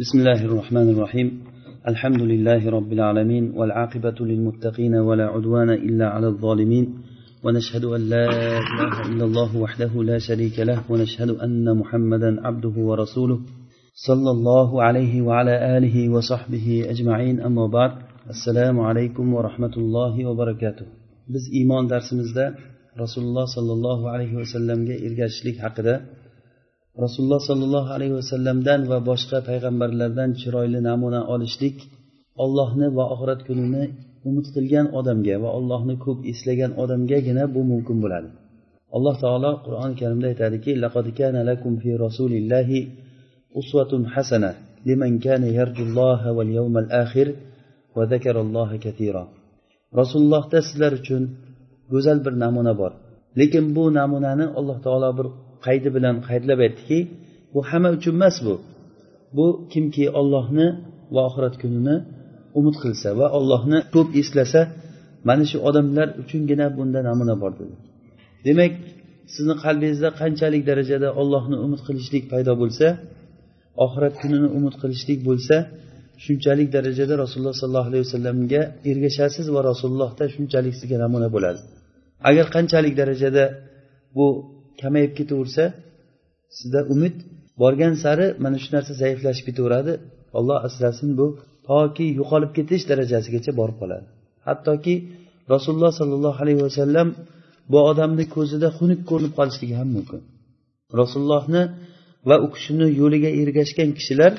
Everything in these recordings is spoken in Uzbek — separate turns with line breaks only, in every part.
بسم الله الرحمن الرحيم. الحمد لله رب العالمين والعاقبة للمتقين ولا عدوان إلا على الظالمين. ونشهد أن لا إله إلا الله وحده لا شريك له ونشهد أن محمدا عبده ورسوله صلى الله عليه وعلى آله وصحبه أجمعين. أما بعد السلام عليكم ورحمة الله وبركاته. Biz iymon darsimizda rasululloh sollallohu alayhi vasallamga ergashishlik haqida rasululloh sollallohu alayhi vasallamdan va boshqa payg'ambarlardan chiroyli namuna olishlik ollohni va oxirat kunini umid qilgan odamga va allohni ko'p eslagan odamgagina bu mumkin bo'ladi. Alloh taolo qur'oni karimda aytadiki laqad kana lakum fi rasulillahi uswatun hasana liman kana yarjulloha wal yawmal akhir va zakaralloha katira rasulullohda sizlar uchun go'zal bir namuna bor. Lekin bu namunani alloh taolo bir qaydi bilan qaydlab aytdiki bu hamma uchun emas bu. Bu kimki ollohni va oxirat kunini umid qilsa va ollohni ko'p eslasa mana shu odamlar uchungina bunda namuna bor dedi. Demak sizni qalbingizda qanchalik darajada ollohni umid qilishlik paydo bo'lsa oxirat kunini umid qilishlik bo'lsa shunchalik darajada rasululloh sollallohu alayhi vasallamga ergashasiz va rasulullohda shunchalik sizga namuna bo'ladi. Agar qanchalik darajada bu kamayib ketaversa sizda umid borgan sari mana shu narsa zaiflashib ketaveradi. Olloh asrasin bu toki yo'qolib ketish darajasigacha borib qoladi. Hattoki rasululloh sollallohu alayhi vasallam bu odamni ko'zida xunuk ko'rinib qolishligi ham mumkin. Rasulullohni va u kishini yo'liga ergashgan kishilar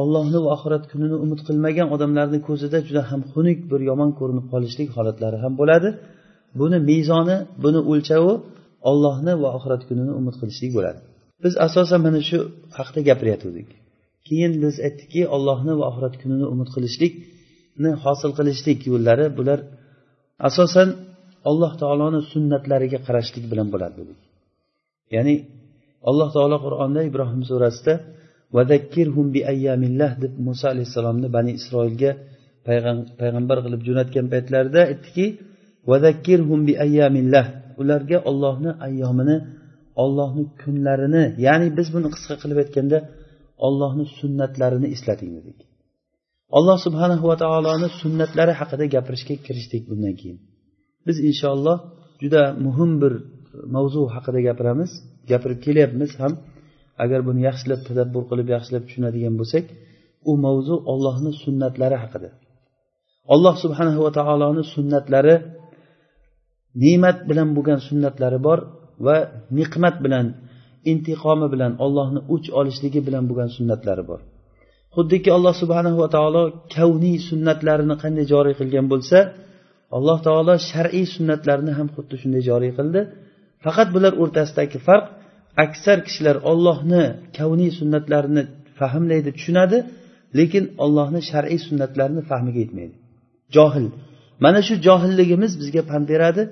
ollohni va oxirat kunini umid qilmagan odamlarni ko'zida juda ham xunuk bir yomon ko'rinib qolishlik holatlari ham bo'ladi. Buni mezoni buni o'lchovi ollohni va oxirat kunini umid qilishlik bo'ladi. Biz asosan mana shu haqida gapirayotgandik keyin biz aytdikki ollohni va oxirat kunini umid qilishlikni hosil qilishlik yo'llari bular asosan alloh taoloni sunnatlariga qarashlik bilan bo'ladi dedik. Ya'ni alloh taolo qur'onda ibrohim surasida vadakkirhum bi ayyamillah deb muso alayhissalomni bani isroilga payg'ambar qilib jo'natgan paytlarida aytdiki vadakkirhum bi ayyamillah ularga ollohni ayyomini ollohni kunlarini ya'ni biz buni qisqa qilib aytganda ollohni sunnatlarini eslating dedik. Alloh subhanahu va taoloni sunnatlari haqida gapirishga kirishdik bundan keyin. Biz inshaalloh juda muhim bir mavzu haqida gapiramiz gapirib kelyapmiz ham. Agar buni yaxshilab tadabbur qilib yaxshilab tushunadigan bo'lsak u mavzu ollohni sunnatlari haqida. Alloh subhanahu va taoloni sunnatlari ne'mat bilan bo'lgan sunnatlari bor va niqmat bilan intiqomi bilan ollohni o'ch olishligi bilan bo'lgan sunnatlari bor. Xuddiki alloh subhanahu va taolo kavniy sunnatlarini qanday joriy qilgan bo'lsa alloh taolo shar'iy sunnatlarni ham xuddi shunday joriy qildi. Faqat bular o'rtasidagi farq aksar kishilar ollohni kavniy sunnatlarini fahmlaydi tushunadi lekin ollohni shar'iy sunnatlarini fahmiga yetmaydi. Johil mana shu johilligimiz bizga pand beradi.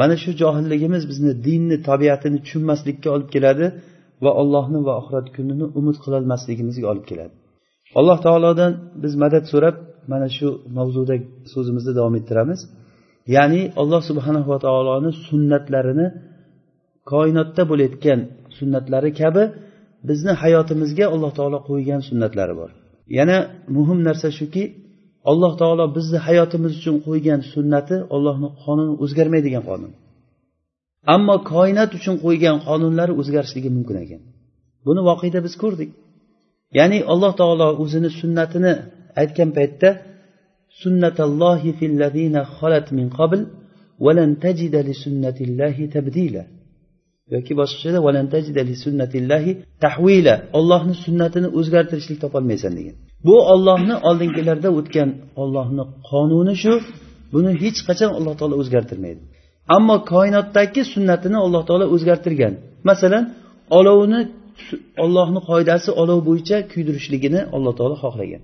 Mana shu johilligimiz bizni dinni tabiatini tushunmaslikka olib keladi va allohni va oxirat kunini umid qilolmasligimizga olib keladi. Alloh taolodan biz madad so'rab mana shu mavzuda so'zimizni davom ettiramiz. Ya'ni alloh subhanahu va taoloni sunnatlarini koinotda bo'layotgan sunnatlari kabi bizni hayotimizga alloh taolo qo'ygan sunnatlari bor. Yana muhim narsa shuki alloh taolo bizni hayotimiz uchun qo'ygan sunnati ollohni qonuni o'zgarmaydigan qonun. Ammo koinot uchun qo'ygan qonunlari o'zgarishligi mumkin ekan. Buni voqeda biz ko'rdik. Ya'ni alloh taolo o'zini sunnatini aytgan paytda sunnatallohi fillazina xolat min qabl valan tajida li sunnatillahi tabdila. Yoki boshqachada valan tajida li sunnatillahi tahvila ollohni sunnatini o'zgartirishlik topolmaysan degan. Bu ollohni oldingilarda o'tgan ollohni qonuni shu. Buni hech qachon alloh taolo o'zgartirmaydi. Ammo koinotdagi sunnatini alloh taolo o'zgartirgan. Masalan olovni ollohni qoidasi olov bo'yicha kuydirishligini alloh taolo xohlagan.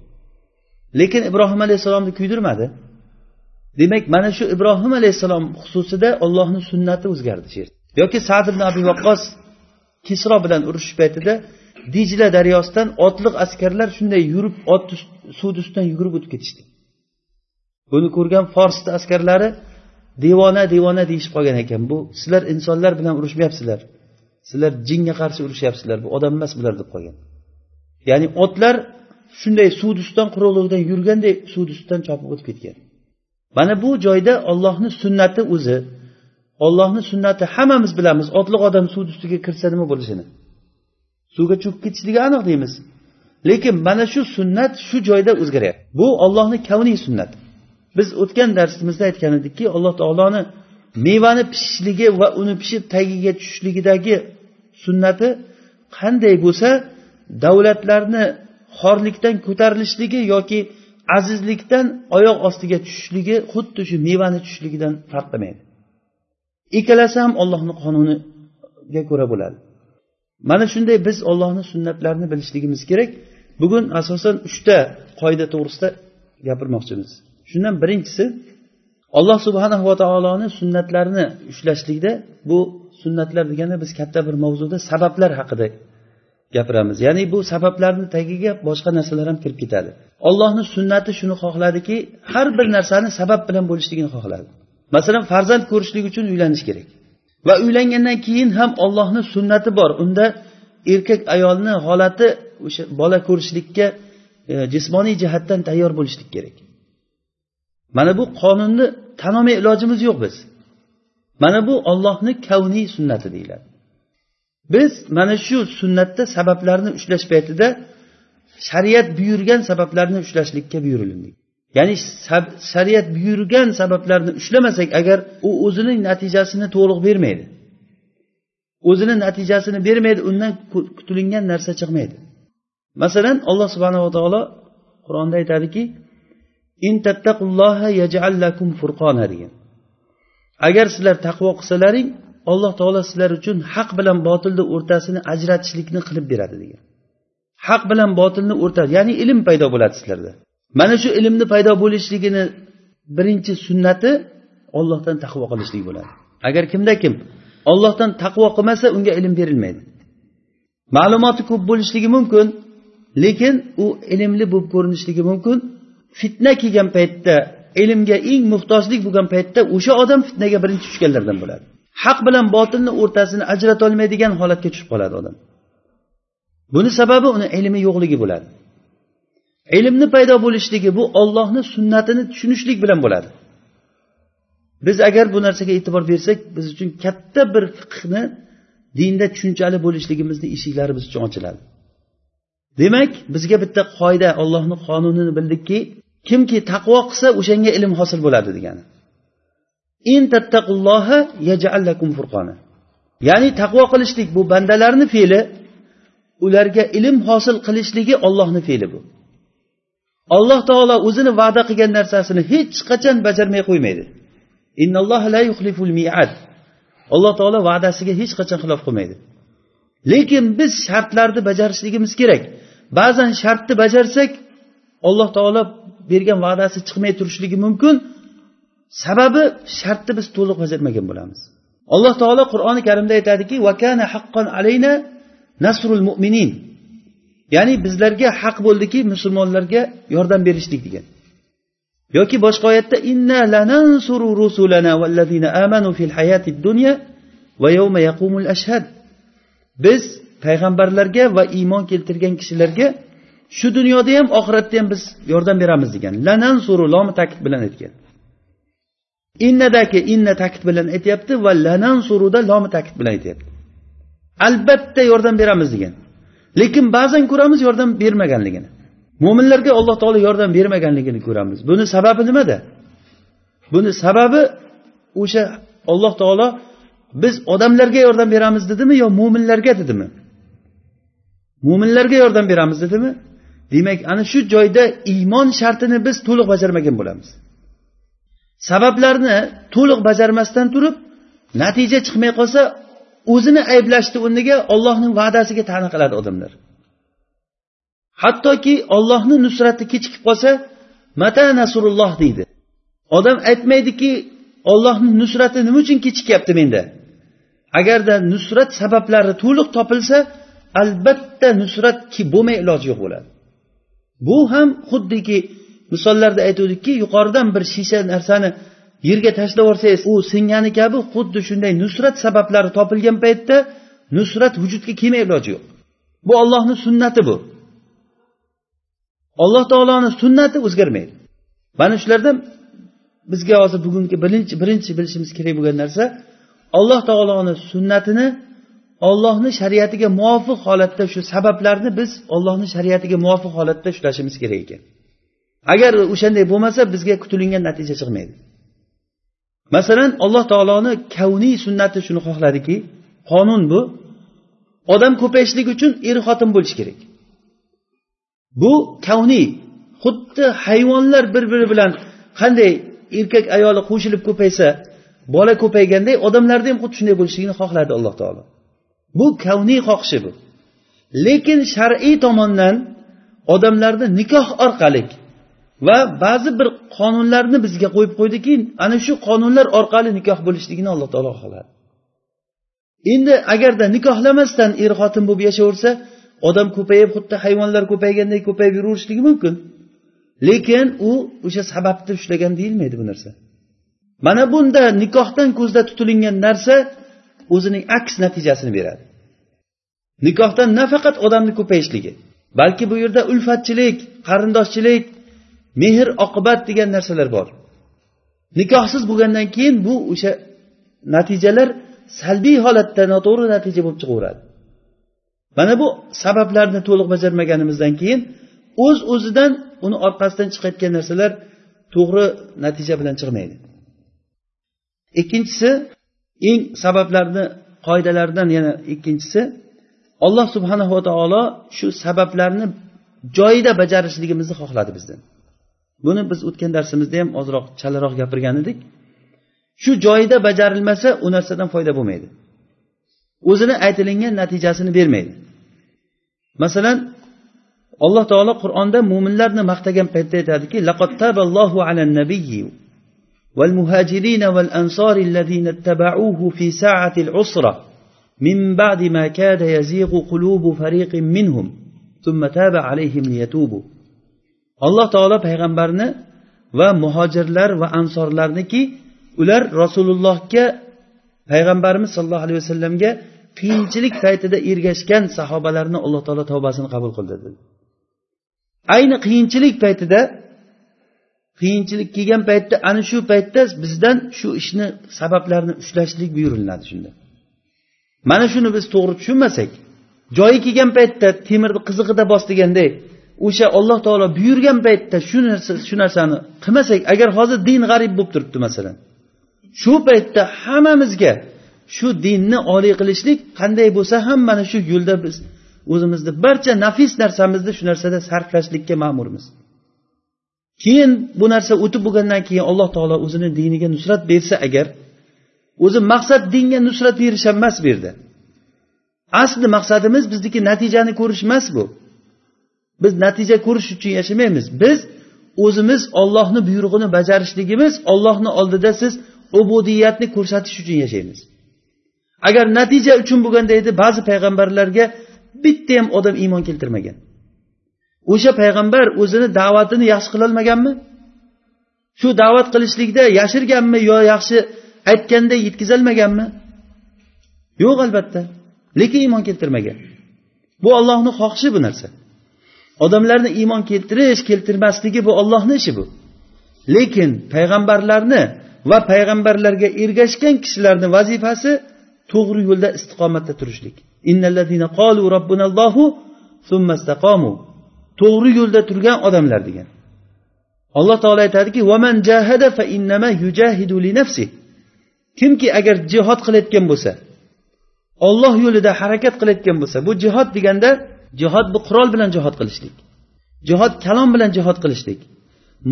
Lekin ibrohim alayhissalomni kuydirmadi. Demak mana shu ibrohim alayhissalom xususida ollohni sunnati o'zgardi shu yoki sad ibn abi vaqqos kisro bilan urushish paytida dijla daryosidan otliq askarlar shunday yurib ot suvni ustidan yugurib o'tib ketishdi. Buni ko'rgan forsni askarlari devona devona deyishib qolgan ekan. Bu sizlar insonlar bilan urushmayapsizlar. Sizlar jinga qarshi urushyapsizlar bu odam emas bular deb qolgan. Ya'ni otlar shunday suvni ustidan quruqligidan yurganday suvni ustidan chopib o'tib ketgan. Mana bu joyda ollohni sunnati o'zi ollohni sunnati hammamiz bilamiz otliq odam suvni ustiga kirsa nima bo'lishini. Suvga cho'kib ketishligi aniq deymiz. Lekin mana shu sunnat shu joyda o'zgaryapti. Bu ollohni kavniy sunnati. Biz o'tgan darsimizda aytgan edikki alloh taoloni mevani pishishligi va uni pishib tagiga tushishligidagi sunnati qanday bo'lsa davlatlarni xorlikdan ko'tarilishligi yoki azizlikdan oyoq ostiga tushishligi xuddi shu mevani tushishligidan farq qilmaydi ikkalasi ham ollohni qonuniga ko'ra bo'ladi. Mana shunday biz ollohni sunnatlarini bilishligimiz kerak. Bugun asosan uchta qoida to'g'risida gapirmoqchimiz. Shundan birinchisi alloh subhanahu va taoloni sunnatlarini ushlashlikda bu sunnatlar deganda biz katta bir mavzuda sabablar haqida gapiramiz. Ya'ni bu sabablarni tagiga boshqa narsalar ham kirib ketadi. Ollohni sunnati shuni xohladiki har bir narsani sabab bilan bo'lishligini xohladi. Masalan farzand ko'rishlik uchun uylanish kerak. Va uylangandan keyin ham ollohni sunnati bor. Unda erkak ayolni holati o'sha bola ko'rishlikka e, jismoniy jihatdan tayyor bo'lishlik kerak. Mana bu qonunni tan olmay ilojimiz yo'q biz. Mana bu ollohni kavniy sunnati deyiladi. Biz mana shu sunnatda sabablarni ushlash paytida shariat buyurgan sabablarni ushlashlikka buyurildik. Ya'ni shariat buyurgan sabablarni ushlamasak agar u o'zining natijasini to'liq bermaydi. O'zini natijasini bermaydi undan kutilingan narsa chiqmaydi. Masalan alloh subhanava taolo qur'onda aytadiki degan. Agar sizlar taqvo qilsalaring alloh taolo sizlar uchun haq bilan botilni o'rtasini ajratishlikni qilib beradi degan. Haq bilan botilni o'rta ya'ni ilm paydo bo'ladi sizlarda. Mana shu ilmni paydo bo'lishligini birinchi sunnati ollohdan taqvo qilishlik bo'ladi. Agar kimda kim ollohdan taqvo qilmasa unga ilm berilmaydi. Ma'lumoti ko'p bo'lishligi mumkin lekin u ilmli bo'lib ko'rinishligi mumkin. Fitna kelgan paytda ilmga eng muhtojlik bo'lgan paytda o'sha odam fitnaga birinchi tushganlardan bo'ladi. Haq bilan botilni o'rtasini ajratolmaydigan holatga tushib qoladi odam. Buni sababi uni ilmi yo'qligi bo'ladi. Ilmni paydo bo'lishligi bu ollohni sunnatini tushunishlik bilan bo'ladi. Biz agar bu narsaga e'tibor bersak biz uchun katta bir fiqhni dinda tushunchali bo'lishligimizni eshiklari biz uchun ochiladi. Demak bizga bitta qoida ollohni qonunini bildikki kimki taqvo qilsa o'shanga ilm hosil bo'ladi degani. In furqona ya'ni taqvo qilishlik bu bandalarni fe'li ularga ilm hosil qilishligi ollohni fe'li bu. Alloh taolo o'zini va'da qilgan narsasini hech qachon bajarmay qo'ymaydi. Alloh taolo va'dasiga hech qachon xilof qilmaydi. Lekin biz shartlarni bajarishligimiz kerak. Ba'zan shartni bajarsak alloh taolo bergan va'dasi chiqmay turishligi mumkin. Sababi shartni biz to'liq bajarmagan bo'lamiz. Alloh taolo qur'oni karimda aytadiki vakana haqqon alayna nasrul mu'minin. Ya'ni bizlarga haq bo'ldiki musulmonlarga yordam berishlik degan. Yoki boshqa oyatda inna lanansuru rusulana vallazina amanu fil hayatid dunya va yawma yaqumul ashhad. Biz payg'ambarlarga va iymon keltirgan kishilarga shu dunyoda ham oxiratda ham biz yordam beramiz degan. Lanansuru lomi ta'kid bilan aytgan. Innadagi inna ta'kid bilan aytyapti va lanansuruda lomi ta'kid bilan aytyapti. Albatta yordam beramiz degan. Lekin ba'zan ko'ramiz yordam bermaganligini. Mo'minlarga alloh taolo yordam bermaganligini ko'ramiz. Buni sababi nimada? Buni sababi o'sha alloh taolo biz odamlarga yordam beramiz dedimi yo mo'minlarga dedimi? Mo'minlarga yordam beramiz dedimi? Demak ana shu joyda iymon shartini biz to'liq bajarmagan bo'lamiz. Sabablarni to'liq bajarmasdan turib natija chiqmay qolsa o'zini ayblashni o'rniga ollohning va'dasiga ta'na qiladi odamlar. Hattoki ollohni nusrati kechikib qolsa mata nasrulloh deydi. Odam aytmaydiki ollohni nusrati nima uchun kechikyapti menda? Agarda nusrat sabablari to'liq topilsa albatta nusrat bo'lmay iloji yo'q bo'ladi. Bu ham xuddiki misollarda aytuvdikki yuqoridan bir shisha narsani yerga tashlab yuborsangiz u singani kabi xuddi shunday nusrat sabablari topilgan paytda nusrat vujudga kelmay iloji yo'q. Bu ollohni sunnati bu. Alloh taoloni sunnati o'zgarmaydi. Mana shulardan bizga hozir bugungi birinchi birinchi bilishimiz kerak bo'lgan narsa alloh taoloni sunnatini ollohni shariatiga muvofiq holatda shu sabablarni biz ollohni shariatiga muvofiq holatda ushlashimiz kerak ekan. Agar o'shanday bo'lmasa bizga kutilingan natija chiqmaydi. Masalan alloh taoloni kavniy sunnati shuni xohladiki qonun bu odam ko'payishlik uchun er xotin bo'lishi kerak. Bu kavniy xuddi hayvonlar bir biri bilan qanday erkak ayoli qo'shilib ko'paysa bola ko'payganday odamlarda ham xuddi shunday bo'lishligini xohladi alloh taolo. Bu kavniy xohishi bu. Lekin shar'iy tomondan odamlarni nikoh orqali va ba'zi bir qonunlarni bizga qo'yib qo'ydiki ana shu qonunlar orqali nikoh bo'lishligini alloh taolo xohladi endi agarda nikohlamasdan er xotin bo'lib yashaversa odam ko'payib xuddi hayvonlar ko'paygandek ko'payib yuraverishligi mumkin. Lekin u o'sha sababni ushlagan deyilmaydi bu narsa. Mana bunda nikohdan ko'zda tutilingan narsa o'zining aks natijasini beradi. Nikohdan nafaqat odamni ko'payishligi balki bu yerda ulfatchilik qarindoshchilik mehr oqibat degan narsalar bor. Nikohsiz bo'lgandan keyin bu o'sha natijalar salbiy holatda noto'g'ri natija bo'lib chiqaveradi. Mana bu sabablarni to'liq bajarmaganimizdan keyin o'z uz o'zidan uni orqasidan chiqayotgan narsalar to'g'ri natija bilan chiqmaydi. Ikkinchisi eng sabablarni qoidalaridan yana ikkinchisi alloh subhanava taolo shu sabablarni joyida bajarishligimizni xohladi bizdan. buni biz o'tgan darsimizda ham ozroq chalaroq gapirgan edik shu joyida bajarilmasa u narsadan foyda bo'lmaydi o'zini aytilingan natijasini bermaydi masalan alloh taolo qur'onda mo'minlarni maqtagan paytda aytadiki laqad taballohu alan nabiyyi والمهاجرين والأنصار الذين اتبعوه في ساعة العسرة من بعد ما كاد يزيغ قلوب فريق منهم ثم تاب عليهم ليتوبوا alloh taolo payg'ambarni va muhojirlar va ansorlarniki ular rasulullohga payg'ambarimiz sollallohu alayhi vasallamga qiyinchilik paytida ergashgan sahobalarni alloh taolo tavbasini qabul qildi dedi. Ayni qiyinchilik paytida qiyinchilik kelgan paytda ana shu paytda bizdan shu ishni sabablarini ushlashlik buyuriladi shunda. Mana shuni biz to'g'ri tushunmasak joyi kelgan paytda temirni qizig'ida bos deganday o'sha alloh taolo buyurgan paytda shu narsa shu narsani qilmasak agar hozir din g'arib bo'lib turibdi masalan shu paytda hammamizga shu dinni oliy qilishlik qanday bo'lsa ham mana shu yo'lda biz o'zimizni barcha nafis narsamizni shu narsada sarflashlikka ma'murmiz. Keyin bu narsa o'tib bo'lgandan keyin alloh taolo o'zini diniga nusrat bersa agar o'zi maqsad dinga nusrat berish ham emas bu yerda. Asli maqsadimiz bizniki natijani ko'rish emas bu. Biz natija ko'rish uchun yashamaymiz. Biz o'zimiz ollohni buyrug'ini bajarishligimiz ollohni oldida siz ubudiyatni ko'rsatish uchun yashaymiz. Agar natija uchun bo'lganda edi ba'zi payg'ambarlarga bitta ham odam iymon keltirmagan. O'sha payg'ambar o'zini da'vatini yaxshi qilolmaganmi shu da'vat qilishlikda yashirganmi yo yaxshi aytganda yetkazolmaganmi yo'q albatta. Lekin iymon keltirmagan. Bu ollohni xohishi bu narsa. Odamlarni iymon keltirish keltirmasligi bu ollohni ishi bu. Lekin payg'ambarlarni va payg'ambarlarga ergashgan kishilarni vazifasi to'g'ri yo'lda istiqomatda turishlik. To'g'ri yo'lda turgan odamlar degan. Alloh taolo aytadiki kimki agar jihod qilayotgan bo'lsa olloh yo'lida harakat qilayotgan bo'lsa bu jihod deganda jihod bu qurol bilan jihod qilishlik. Jihod kalom bilan jihod qilishlik.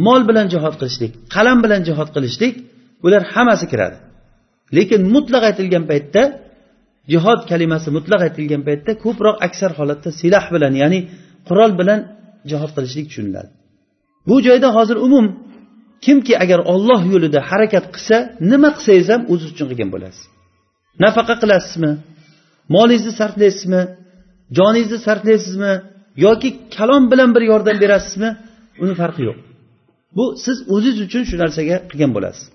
Mol bilan jihod qilishlik qalam bilan jihod qilishlik bular hammasi kiradi. Lekin mutlaq aytilgan paytda jihod kalimasi mutlaq aytilgan paytda ko'proq aksar holatda silah bilan ya'ni qurol bilan jihod qilishlik tushuniladi. Bu joyda hozir umum kimki agar olloh yo'lida harakat qilsa nima qilsangiz ham o'ziz uchun qilgan bo'lasiz. Nafaqa qilasizmi? Molingizni sarflaysizmi? Joningizni sarflaysizmi yoki kalom bilan bir yordam berasizmi uni farqi yo'q. Bu siz o'zingiz uchun shu narsaga qilgan bo'lasiz.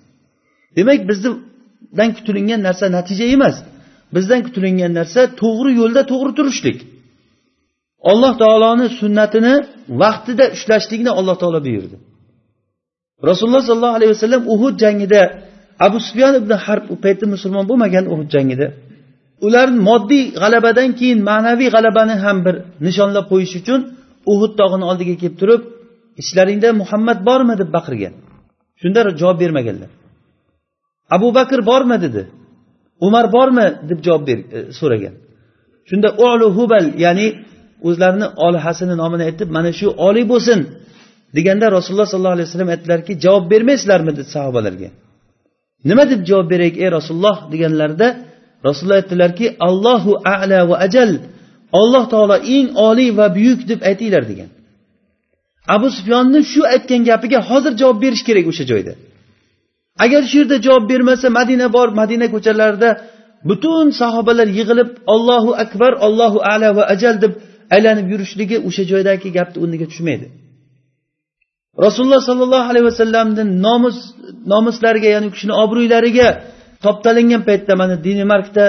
Demak bizdan kutilingan narsa natija emas. Bizdan kutilingan narsa to'g'ri yo'lda to'g'ri turishlik. Alloh taoloni sunnatini vaqtida ushlashlikni alloh taolo buyurdi. Rasululloh sollallohu alayhi vasallam uhud jangida abu sufyon ibn harb u paytda musulmon bo'lmagan uhud jangida ular moddiy g'alabadan keyin ma'naviy g'alabani ham bir nishonlab qo'yish uchun uhud tog'ini oldiga kelib turib ichlaringda muhammad bormi? deb baqirgan. Shunda javob bermaganlar. Abu bakr bormi? dedi. Umar bormi? deb javob ber e, so'ragan. Shunda ulu hubal ya'ni o'zlarini olihasini nomini aytib mana shu oliy bo'lsin deganda rasululloh sollallohu alayhi vasallam aytdilarki javob bermaysizlarmi? dedi sahobalarga. Nima deb javob beraylik ey rasululloh? deganlarida rasululloh aytdilarki allohu ala va ajal alloh taolo eng oliy va buyuk deb aytinglar degan. Abu sufyonni shu aytgan gapiga hozir javob berish kerak o'sha joyda. Agar shu yerda javob bermasa madina bor madina ko'chalarida butun sahobalar yig'ilib ollohu akbar ollohu ala va ajal deb aylanib yurishligi o'sha joydagi gapni o'rniga tushmaydi. Rasululloh sollallohu alayhi vasallamni nomus nomuslariga ya'ni u kishini obro'ylariga toptalingan paytda mana danimarkda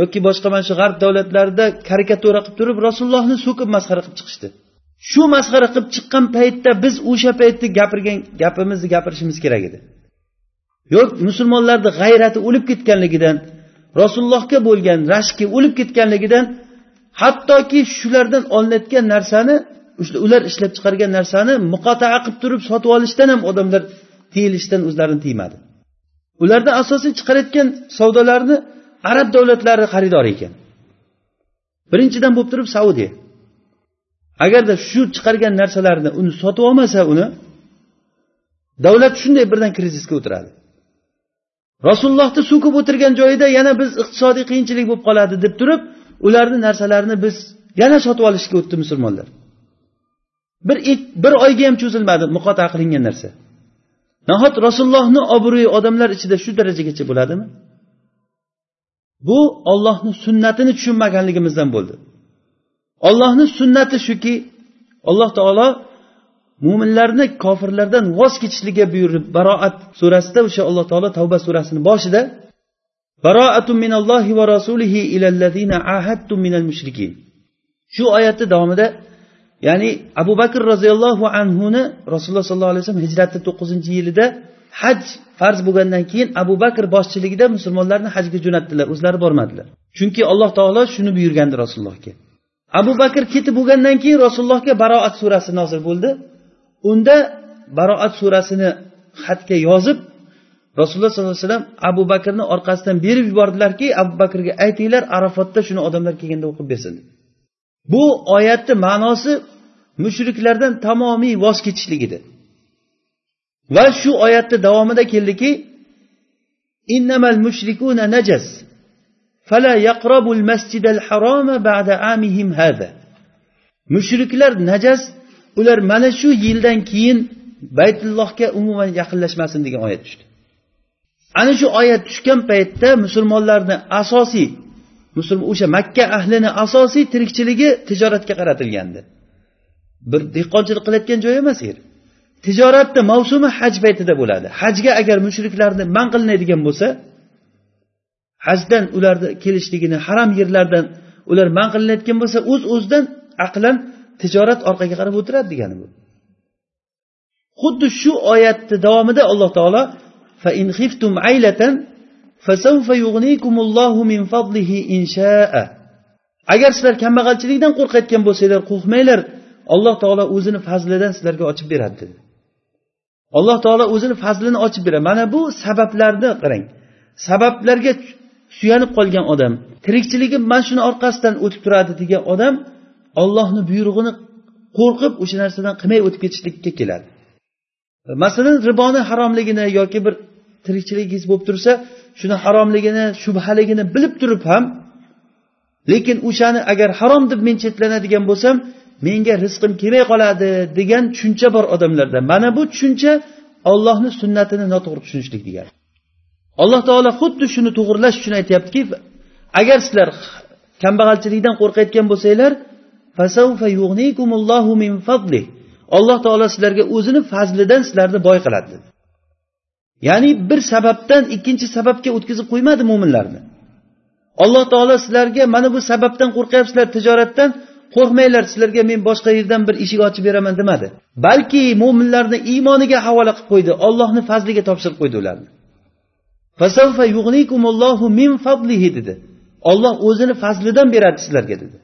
yoki boshqa mana shu g'arb davlatlarida karikatura qilib turib rasulullohni so'kib masxara qilib chiqishdi. Shu masxara qilib chiqqan paytda biz o'sha paytda gapirgan gapimizni gapirishimiz kerak edi. Yo'q musulmonlarni g'ayrati o'lib ketganligidan rasulullohga bo'lgan rashki o'lib ketganligidan hattoki shulardan olinayotgan narsani ular ishlab chiqargan narsani muqotaa qilib turib sotib olishdan ham odamlar tiyilishdan o'zlarini tiymadi. Ularda asosiy chiqarayotgan savdolarni arab davlatlari xaridor ekan. Birinchidan bo'lib turib saudiya agarda shu chiqargan narsalarni uni sotib olmasa uni davlat shunday birdan krizisga o'tiradi. Rasulullohni so'kib o'tirgan joyida yana biz iqtisodiy qiyinchilik bo'lib qoladi deb turib ularni narsalarini biz yana sotib olishga o'tdi musulmonlar. Bir bir oyga ham cho'zilmadi muqotaa qilingan narsa. Nahot rasulullohni obro'yi odamlar ichida shu darajagacha bo'ladimi? Bu ollohni sunnatini tushunmaganligimizdan bo'ldi. Ollohni sunnati shuki alloh taolo mo'minlarni kofirlardan voz kechishligiga buyurib baroat surasida o'sha alloh taolo tavba surasini boshida baroatun minallohi va rasulihi ilallazina ahadtum minal mushrikin. Shu oyatni davomida ya'ni abu bakr roziyallohu anhuni rasululloh sollallohu alayhi vasallam hijratni to'qqizinchi yilida haj farz bo'lgandan keyin abu bakr boshchiligida musulmonlarni hajga jo'natdilar o'zlari bormadilar. Chunki alloh taolo shuni buyurgandi rasulullohga. Abu bakr ketib bo'lgandan keyin rasulullohga baroat surasi nozil bo'ldi. Unda baroat surasini xatga yozib rasululloh sollallohu alayhi vasallam abu bakrni orqasidan berib yubordilarki abu bakrga aytinglar arafotda shuni odamlar kelganda o'qib bersin. Bu oyatni ma'nosi mushriklardan tamomiy voz kechishlik edi va shu oyatni davomida keldiki innamal mushrikuna najas fala yaqrabul masjidal haroma ba'da amihim hada mushriklar najas ular mana shu yildan keyin baytullohga umuman yaqinlashmasin degan oyat tushdi. Ana shu oyat tushgan paytda musulmonlarni asosiy musulmon o'sha makka ahlini asosiy tirikchiligi tijoratga qaratilgandi. Bir dehqonchilik qilayotgan joy emas yer tijoratni mavsumi haj paytida bo'ladi. Hajga agar mushriklarni man qilinadigan bo'lsa hajdan ularni kelishligini haram yerlardan ular man qilinayotgan bo'lsa o'z uz o'zidan aqlan tijorat orqaga qarab o'tiradi degani bu. Xuddi shu oyatni davomida alloh taolo agar sizlar kambag'alchilikdan qo'rqayotgan bo'lsanglar qo'rqmanglar. Alloh taolo o'zini fazlidan sizlarga ochib beradi dedi. Alloh taolo o'zini fazlini ochib beradi. Mana bu sabablarni qarang. Sabablarga suyanib qolgan odam tirikchiligi mana shuni orqasidan o'tib turadi degan odam ollohni buyrug'ini qo'rqib o'sha narsadan qilmay o'tib ketishlikka keladi. Masalan riboni haromligini yoki bir tirikchiligingiz bo'lib tursa shuni haromligini shubhaligini bilib turib ham lekin o'shani agar harom deb men chetlanadigan bo'lsam menga rizqim kelmay qoladi degan tushuncha bor odamlarda. Mana bu tushuncha ollohni sunnatini noto'g'ri tushunishlik degani alloh taolo xuddi shuni to'g'irlash uchun aytyaptiki agar sizlar kambag'alchilikdan qo'rqayotgan bo'lsanglar alloh taolo sizlarga o'zini fazlidan sizlarni boy qiladi. dedi ya'ni bir sababdan ikkinchi sababga o'tkazib qo'ymadi mo'minlarni alloh taolo sizlarga mana bu sababdan qo'rqyapsizlar tijoratdan qo'rqmanglar sizlarga men boshqa yerdan bir eshik ochib beraman demadi. Balki mo'minlarni iymoniga havola qilib qo'ydi ollohni fazliga topshirib qo'ydi ularni. Dedi. Olloh o'zini fazlidan beradi sizlarga dedi.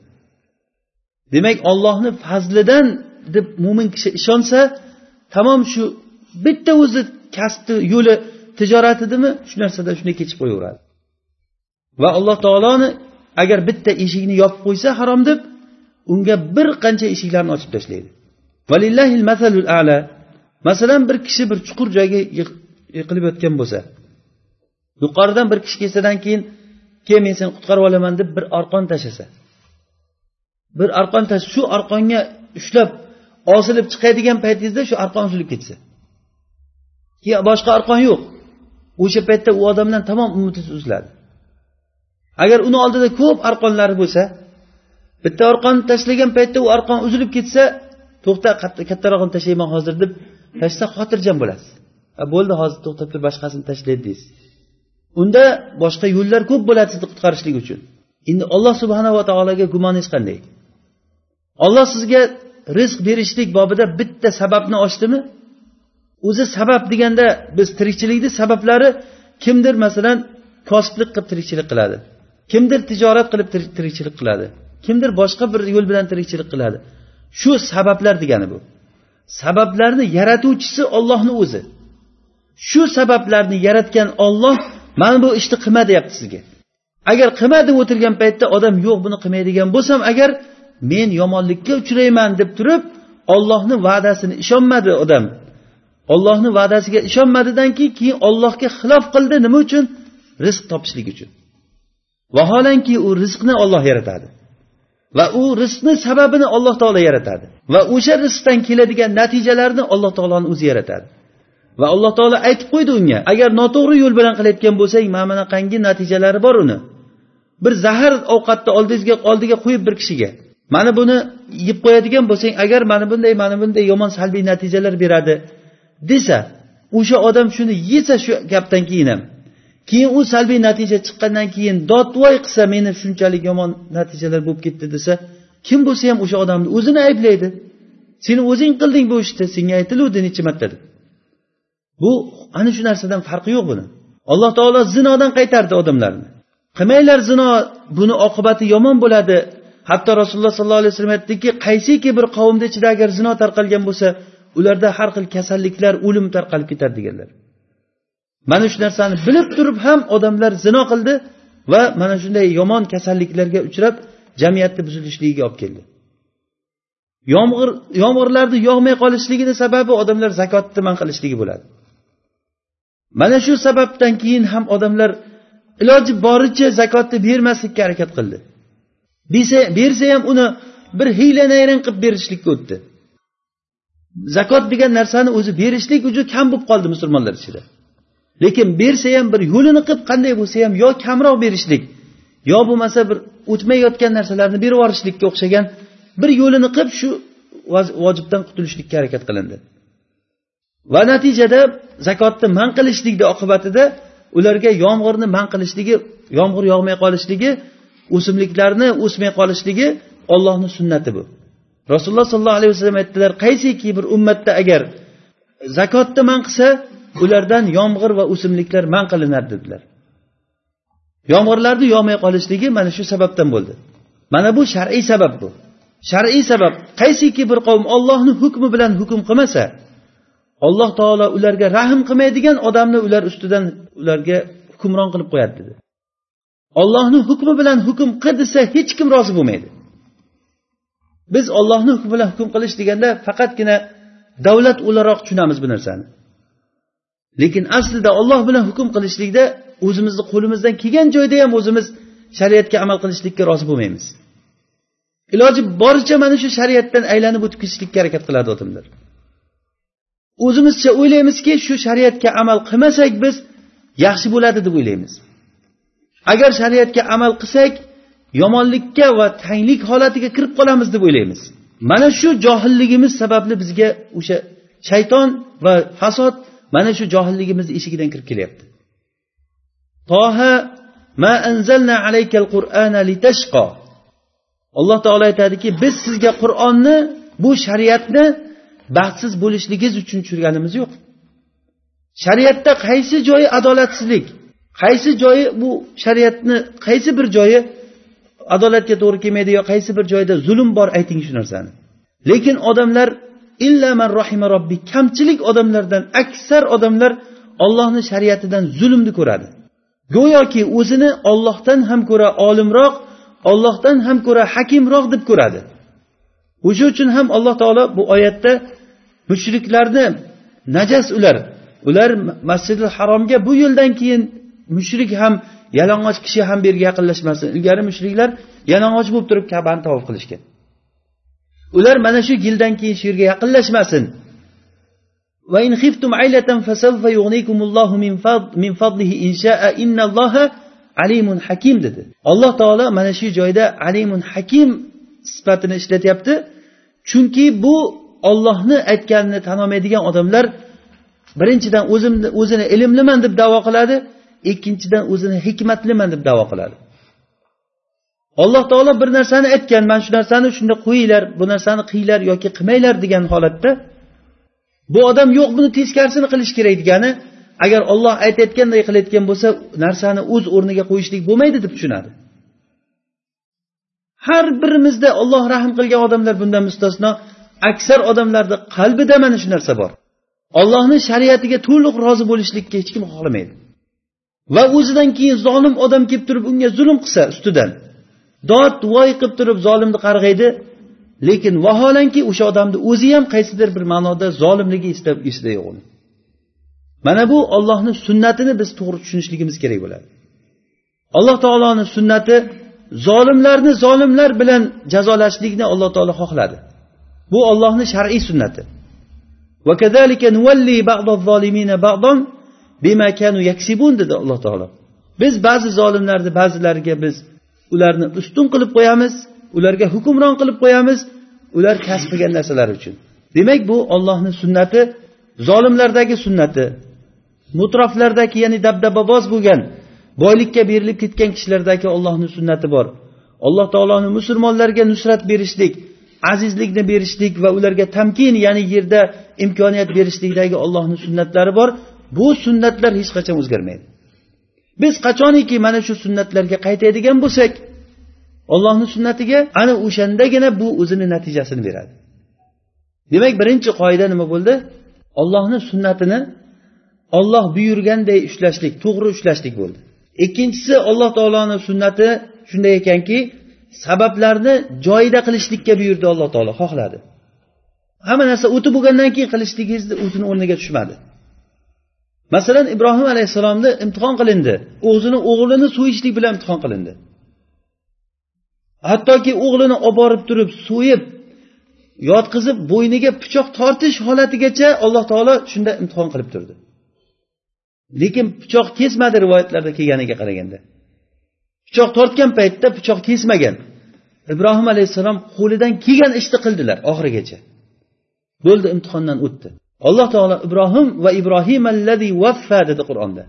Demak ollohni fazlidan deb mo'min kishi ishonsa tamom shu bitta o'zi kasbni yo'li tijorat edimi shu narsada shunday kechib qo'yaveradi. Va alloh taoloni agar bitta eshikni yopib qo'ysa harom deb unga bir qancha eshiklarni ochib tashlaydi. Masalan bir kishi bir chuqur joyga yiqilib yotgan bo'lsa yuqoridan bir kishi kelsadan keyin kel men seni qutqarib olaman deb bir arqon tashlasa bir arqon shu arqonga ushlab osilib chiqadigan paytingizda shu arqon uzilib ketsa boshqa arqon yo'q. O'sha paytda u odamdan tamom umidi uziladi agar uni oldida ko'p arqonlari bo'lsa bitta arqonni tashlagan paytda u arqon uzilib ketsa to'xta kattarog'ini tashlayman hozir deb tashlasa xotirjam bo'lasiz. Bo'ldi hozir to'xtab tur boshqasini tashlaydi deysiz. Unda boshqa yo'llar ko'p bo'ladi sizni qutqarishlik uchun. Endi olloh subhanava taologa gumoningiz qanday. Olloh sizga rizq berishlik bobida bitta sababni ochdimi? O'zi sabab deganda biz tirikchilikni sabablari kimdir masalan kosiblik qilib tirikchilik qiladi. Kimdir tijorat qilib tirikchilik qiladi. Kimdir boshqa bir yo'l bilan tirikchilik qiladi. Shu sabablar degani bu. Sabablarni yaratuvchisi ollohni o'zi. Shu sabablarni yaratgan olloh mana bu ishni qilma deyapti sizga. Agar qilma deb o'tirgan paytda odam yo'q buni qilmaydigan bo'lsam agar men yomonlikka uchrayman deb turib ollohni va'dasini ishonmadi odam. Ollohni va'dasiga ishonmadidan keyin keyin ollohga xilof qildi nima uchun? Rizq topishlik uchun. Vaholanki u rizqni olloh yaratadi. Va u rizqni sababini alloh taolo yaratadi. Va o'sha rizqdan keladigan natijalarni alloh taoloni o'zi yaratadi. Va alloh taolo aytib qo'ydi unga agar noto'g'ri yo'l bilan qilayotgan bo'lsang mana bunaqangi natijalari bor uni. Bir zahar ovqatni oldingizga oldiga qo'yib bir kishiga. Mana buni yeb qo'yadigan bo'lsang agar mana bunday mana bunday yomon salbiy natijalar beradi desa o'sha odam shuni yesa shu gapdan keyin ham. Keyin u salbiy natija chiqqandan keyin dodvoy qilsa meni shunchalik yomon natijalar bo'lib ketdi desa kim bo'lsa ham o'sha odamni o'zini ayblaydi. Seni o'zing qilding bu ishni senga aytiluvdi necha marta deb bu ana shu narsadan farqi yo'q buni. Alloh taolo zinodan qaytardi odamlarni. Qilmanglar zino buni oqibati yomon bo'ladi. Hatto rasululloh sollallohu alayhi vasallam aytdiki qaysiki bir qavmni ichida agar zino tarqalgan bo'lsa ularda har xil kasalliklar o'lim tarqalib ketadi deganlar. Mana shu narsani bilib turib ham odamlar zino qildi va mana shunday yomon kasalliklarga uchrab jamiyatni buzilishligiga olib keldi. Yomg'ir yomg'irlarni yog'may qolishligini sababi odamlar zakotni man qilishligi bo'ladi. Mana shu sababdan keyin ham odamlar iloji boricha zakotni bermaslikka harakat qildi. Bersa ham uni bir hiyla nayrang qilib berishlikka o'tdi. Zakot degan narsani o'zi berishlik uchun kam bo'lib qoldi musulmonlar ichida. Lekin bersa ham bir yo'lini qilib qanday bo'lsa ham yo kamroq berishlik yo bo'lmasa bir o'tmay yotgan narsalarni berib yuborishlikka o'xshagan bir yo'lini qilib shu vojibdan qutulishlikka harakat qilindi. Va natijada zakotni man qilishlikni oqibatida ularga yomg'irni man qilishligi yomg'ir yog'may qolishligi o'simliklarni o'smay qolishligi ollohni sunnati bu. Rasululloh sollallohu alayhi vasallam aytdilar qaysiki bir ummatda agar zakotni man qilsa ulardan yomg'ir va o'simliklar man qilinadi dedilar. Yomg'irlarni yog'may qolishligi mana shu sababdan bo'ldi. Mana bu shar'iy sabab bu. Shar'iy sabab qaysiki bir qavm ollohni hukmi bilan hukm qilmasa alloh taolo ularga rahm qilmaydigan odamni ular ustidan ularga hukmron qilib qo'yadi dedi. Ollohni hukmi bilan hukm qil desa hech kim rozi bo'lmaydi. Biz ollohni hukmi bilan hukm qilish deganda faqatgina davlat o'laroq tushunamiz bu narsani. Lekin aslida olloh bilan hukm qilishlikda o'zimizni qo'limizdan kelgan joyda ham o'zimiz shariatga amal qilishlikka rozi bo'lmaymiz. Iloji boricha mana shu shariatdan aylanib o'tib ketishlikka harakat qiladi odamlar o'zimizcha o'ylaymizki shu shariatga amal qilmasak biz yaxshi bo'ladi deb o'ylaymiz. Agar shariatga amal qilsak yomonlikka va tanglik holatiga kirib qolamiz deb o'ylaymiz. Mana shu johilligimiz sababli bizga o'sha shayton va fasod mana shu johilligimizni eshigidan kirib kelyapti. Toha ma anzalna alaykal qur'ana litashqa. Alloh taolo aytadiki biz sizga qur'onni bu shariatni baxtsiz bo'lishligingiz uchun tushirganimiz yo'q. Shariatda qaysi joyi adolatsizlik qaysi joyi bu shariatni qaysi bir joyi adolatga to'g'ri kelmaydi yo qaysi bir joyda zulm bor ayting shu narsani. Lekin odamlar illaman rohima robbi kamchilik odamlardan aksar odamlar ollohni shariatidan zulmni ko'radi. Go'yoki o'zini ollohdan ham ko'ra olimroq ollohdan ham ko'ra hakimroq deb ko'radi. O'sha uchun ham alloh taolo bu oyatda mushriklarni najas ular. Ular masjidi haromga bu yo'ldan keyin mushrik ham yalang'och kishi ham bu yerga yaqinlashmasin ilgari mushriklar yalang'och bo'lib turib kabani tavof qilishgan ular mana shu yildan keyin shu yerga yaqinlashmasin وإن خفتم عيلة فسوف يغنيكم الله من فضله إن شاء إن الله عليم حكيم dedi alloh taolo mana shu joyda alimun hakim sifatini ishlatyapti chunki bu ollohni aytganini tan olmaydigan odamlar birinchidan o'zimni o'zini ilmliman deb davo qiladi Ikkinchidan o'zini hikmatliman deb davo qiladi. Alloh taolo bir narsani aytgan mana shu narsani shunda qo'yinglar bu narsani qilinglar yoki qilmanglar degan holatda bu odam yo'q buni teskarisini qilish kerak degani agar olloh aytayotganday qilayotgan bo'lsa narsani o'z o'rniga qo'yishlik bo'lmaydi deb tushunadi. Har birimizda olloh rahm qilgan odamlar bundan mustasno aksar odamlarni qalbida mana shu narsa bor. Ollohni shariatiga to'liq rozi bo'lishlikka hech kim xohlamaydi. Va o'zidan keyin zolim odam kelib turib unga zulm qilsa ustidan. Dod voy qilib turib zolimni qarg'aydi. Lekin vaholanki o'sha odamni o'zi ham qaysidir bir ma'noda zolimligi esida esida yo'q uni. Mana bu ollohni sunnatini biz to'g'ri tushunishligimiz kerak bo'ladi. Alloh taoloni sunnati zolimlarni zolimlar bilan jazolashlikni alloh taolo xohladi. Bu ollohni shar'iy sunnati. Dedi alloh taolo. Biz ba'zi zolimlarni ba'zilariga biz ularni ustun qilib qo'yamiz ularga hukmron qilib qo'yamiz ular kasb qilgan narsalari uchun. Demak bu ollohni sunnati zolimlardagi sunnati mutroflardagi ya'ni dabdababoz bo'lgan boylikka berilib ketgan kishilardagi ollohni sunnati bor. Alloh taoloni musulmonlarga nusrat berishlik azizlikni berishlik va ularga tamkin ya'ni yerda imkoniyat berishlikdagi ollohni sunnatlari bor. Bu sunnatlar hech qachon o'zgarmaydi. Biz qachoniki mana shu sunnatlarga qaytadigan bo'lsak ollohni sunnatiga ana o'shandagina bu o'zini natijasini beradi. Demak birinchi qoida nima bo'ldi? Ollohni sunnatini olloh buyurganday ushlashlik to'g'ri ushlashlik bo'ldi. Ikkinchisi alloh taoloni sunnati shunday ekanki sabablarni joyida qilishlikka buyurdi alloh taolo xohladi. Hamma narsa o'tib bo'lgandan keyin qilishligingizni o'zini o'rniga tushmadi masalan ibrohim alayhissalomni imtihon qilindi. O'zini o'g'lini so'yishlik bilan imtihon qilindi. Hattoki o'g'lini olib borib turib so'yib yotqizib bo'yniga pichoq tortish holatigacha alloh taolo shunda imtihon qilib turdi. Lekin pichoq kesmadi rivoyatlarda kelganiga qaraganda. Pichoq tortgan paytda pichoq kesmagan. Ibrohim alayhissalom qo'lidan kelgan ishni qildilar oxirigacha. Bo'ldi imtihondan o'tdi. Alloh taolo ibrohim va ibrohim allazi vaffa dedi qur'onda.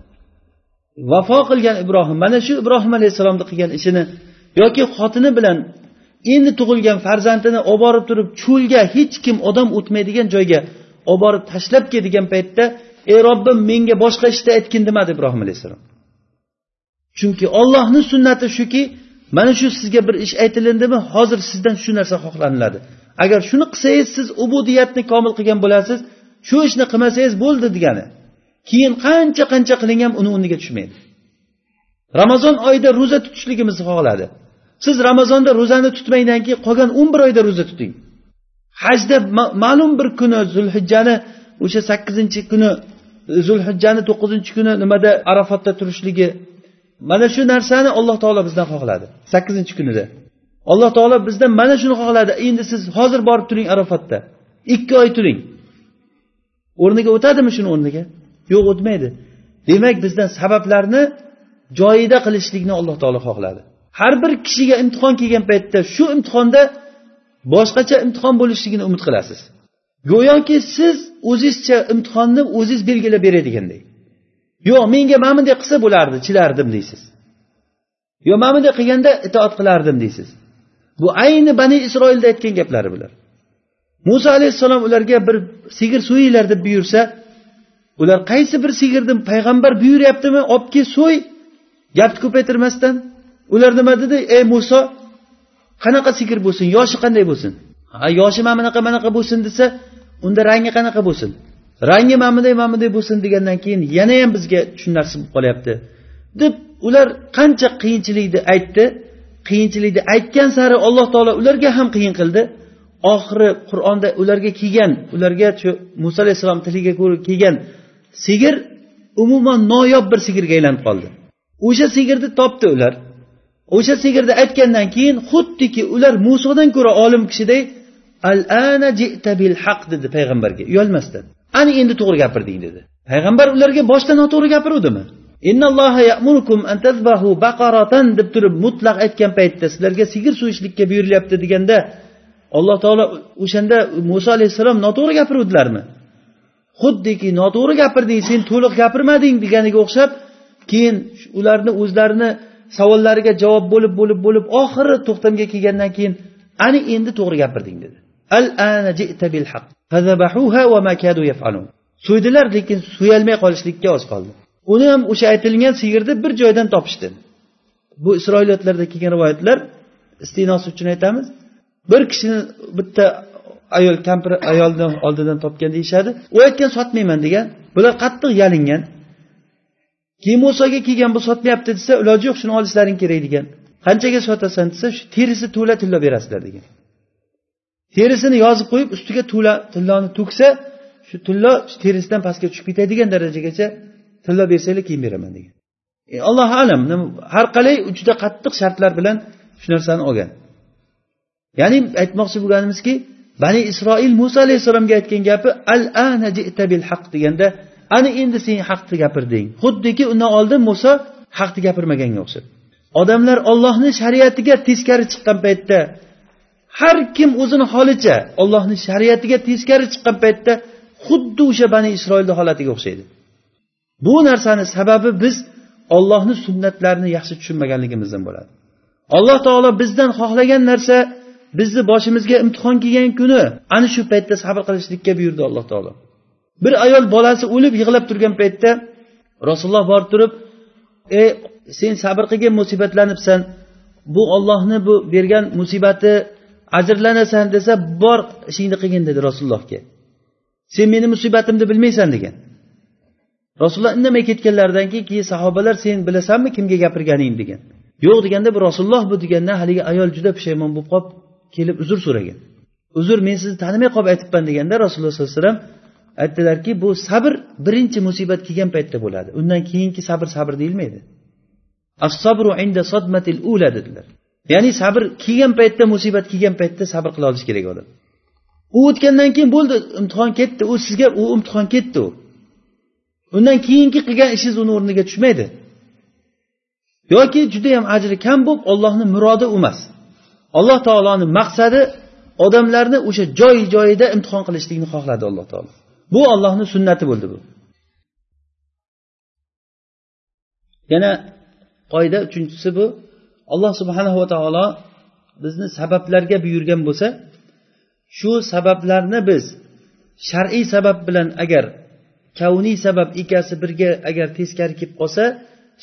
Vafo qilgan ibrohim mana shu ibrohim alayhissalomni qilgan ishini yoki xotini bilan endi tug'ilgan farzandini olib borib turib cho'lga hech kim odam o'tmaydigan joyga olib borib tashlab kel degan paytda ey robbim menga boshqa ishni aytgin demadi ibrohim alayhissalom. Chunki ollohni sunnati shuki mana shu sizga bir ish aytilindimi hozir sizdan shu narsa xohlaniladi. Agar shuni qilsangiz siz ubudiyatni komil qilgan bo'lasiz shu ishni qilmasangiz bo'ldi degani. Keyin qancha qancha qiling ham uni o'rniga tushmaydi. Ramazon oyida ro'za tutishligimizni xohladi. Siz ramazonda ro'zani tutmangdan keyin qolgan o'n bir oyda ro'za tuting. Hajda ma'lum bir kuni zulhijjani o'sha sakkizinchi kuni zulhijjani to'qqizinchi kuni nimada arafatda turishligi mana shu narsani alloh taolo bizdan xohladi sakkizinchi kunida. Alloh taolo bizdan mana shuni xohladi. Endi siz hozir borib turing arafatda. Ikki oy turing. O'rniga o'tadimi shuni o'rniga? Yo'q o'tmaydi. Demak bizdan sabablarni joyida qilishlikni alloh taolo xohladi. Har bir kishiga imtihon kelgan paytda shu imtihonda boshqacha imtihon bo'lishligini umid qilasiz. Go'yoki siz o'zizcha imtihonni o'ziz belgilab beradiganday. Yo'q menga mana bunday qilsa bo'lardi chidardim deysiz. Yo mana bunday qilganda itoat qilardim deysiz. Bu ayni bani isroilda aytgan gaplari bular. Muso alayhissalom ularga bir sigir so'yinglar deb buyursa ular qaysi bir sigirni payg'ambar buyuryaptimi olib kel so'y. Gapni ko'paytirmasdan ular nima dedi? Ey muso qanaqa sigir bo'lsin? Yoshi qanday bo'lsin? Ha yoshi mana bunaqa manaqa bo'lsin desa unda rangi qanaqa bo'lsin? Rangi mana bunday mana bunday bo'lsin degandan keyin yana ham bizga tushunarsiz bo'lib qolyapti. Deb ular qancha qiyinchilikni aytdi. Qiyinchilikni aytgan sari alloh taolo ularga ham qiyin qildi. Oxiri qur'onda ularga kelgan ularga shu muso alayhissalom tiliga ko'ra kelgan sigir umuman noyob bir sigirga aylanib qoldi. O'sha sigirni topdi ular. O'sha sigirni aytgandan keyin xuddiki ular musodan ko'ra olim kishiday al ana jita bil haq dedi payg'ambarga. Uyalmasdan ana endi to'g'ri gapirding dedi. Payg'ambar ularga boshda noto'g'ri gapiruvdimi? Deb turib mutlaq aytgan paytda sizlarga sigir so'yishlikka buyurilyapti deganda alloh taolo o'shanda muso alayhissalom noto'g'ri gapiruvdilarmi? Xuddiki noto'g'ri gapirding sen to'liq gapirmading deganiga o'xshab keyin ularni o'zlarini savollariga javob bo'lib bo'lib bo'lib oxiri to'xtamga kelgandan keyin ani endi to'g'ri gapirding dedi. Al ana bil haq so'ydilar lekin so'yolmay qolishlikka oz qoldi. Uni ham o'sha aytilgan sigirni bir joydan topishdi. Bu isroiliyatlarda kelgan rivoyatlar istinosi uchun aytamiz bir kishini bitta ayol kampir ayolni oldidan topgan deyishadi. U aytgan sotmayman degan. Bular qattiq yalingan. Keyin musoga kelgan bu sotmayapti desa iloji yo'q shuni olishlaring kerak degan. Qanchaga sotasan desa shu terisi to'la tilla berasizlar degan. Terisini yozib qo'yib ustiga to'la tilloni to'ksa shu tillo terisidan pastga tushib ketadigan darajagacha tillo bersanglar keyin beraman degan. E, allohu alam. Har qalay juda qattiq shartlar bilan shu narsani olgan. Ya'ni aytmoqchi bo'lganimizki bani isroil muso alayhissalomga aytgan gapi al ana jita bil haq deganda ana endi sen haqni gapirding. Xuddiki undan oldin muso haqni gapirmaganga o'xshab. Odamlar ollohni shariatiga teskari chiqqan paytda har kim o'zini holicha ollohni shariatiga teskari chiqqan paytda xuddi o'sha bani isroilni holatiga o'xshaydi. Bu narsani sababi biz ollohni sunnatlarini yaxshi tushunmaganligimizdan bo'ladi. Alloh taolo bizdan xohlagan narsa bizni boshimizga imtihon kelgan kuni ana shu paytda sabr qilishlikka buyurdi alloh taolo. Bir ayol bolasi o'lib yig'lab turgan paytda rasululloh borib turib ey sen sabr qilgin musibatlanibsan. Bu ollohni bu bergan musibati ajrlanasan desa bor ishingni qilgin dedi rasulullohga. Sen meni musibatimni bilmaysan degan. Rasululloh indamay ketganlaridan keyin keyin sahobalar sen bilasanmi kimga gapirganingni degan. Yo'q deganda bu rasululloh bu deganda haligi ayol juda pushaymon bo'lib qolib kelib uzr so'ragan uzr men sizni tanimay qolib aytibman deganda rasululloh sollallohu alayhi vasallam aytdilarki bu sabr birinchi musibat kelgan paytda bo'ladi. Undan keyingi sabr sabr deyilmaydi. As inda sodmatil ula dedilar. Ya'ni sabr kelgan paytda musibat kelgan paytda sabr qila olish kerak odam u o'tgandan keyin bo'ldi imtihon ketdi u sizga u imtihon ketdi u. Undan keyingi qilgan ishingiz uni o'rniga tushmaydi. Yoki judayam ajri kam bo'lib ollohni murodi u emas. Alloh taoloni maqsadi odamlarni o'sha joy joyida imtihon qilishlikni xohladi alloh taolo. Bu ollohni sunnati bo'ldi bu. Yana qoida uchinchisi bu. Alloh subhanahu va taolo bizni sabablarga buyurgan bo'lsa shu sabablarni biz shar'iy sabab bilan agar kavniy sabab ikkasi birga agar teskari kelib qolsa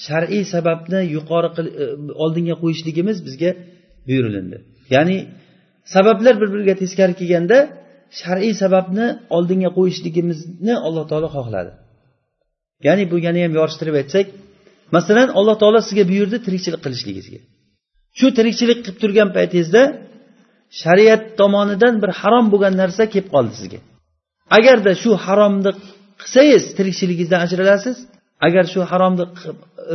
shar'iy sababni yuqori e, oldinga qo'yishligimiz bizga buyurilindi. Ya'ni sabablar bir biriga teskari kelganda shar'iy sababni oldinga qo'yishligimizni alloh taolo xohladi. Ya'ni bu yana ham yorishtirib aytsak masalan alloh taolo sizga buyurdi tirikchilik qilishligingizga shu tirikchilik qilib turgan paytingizda shariat tomonidan bir harom bo'lgan narsa kelib qoldi sizga. Agarda shu haromni qilsangiz tirikchiligingizdan ajralasiz agar shu haromni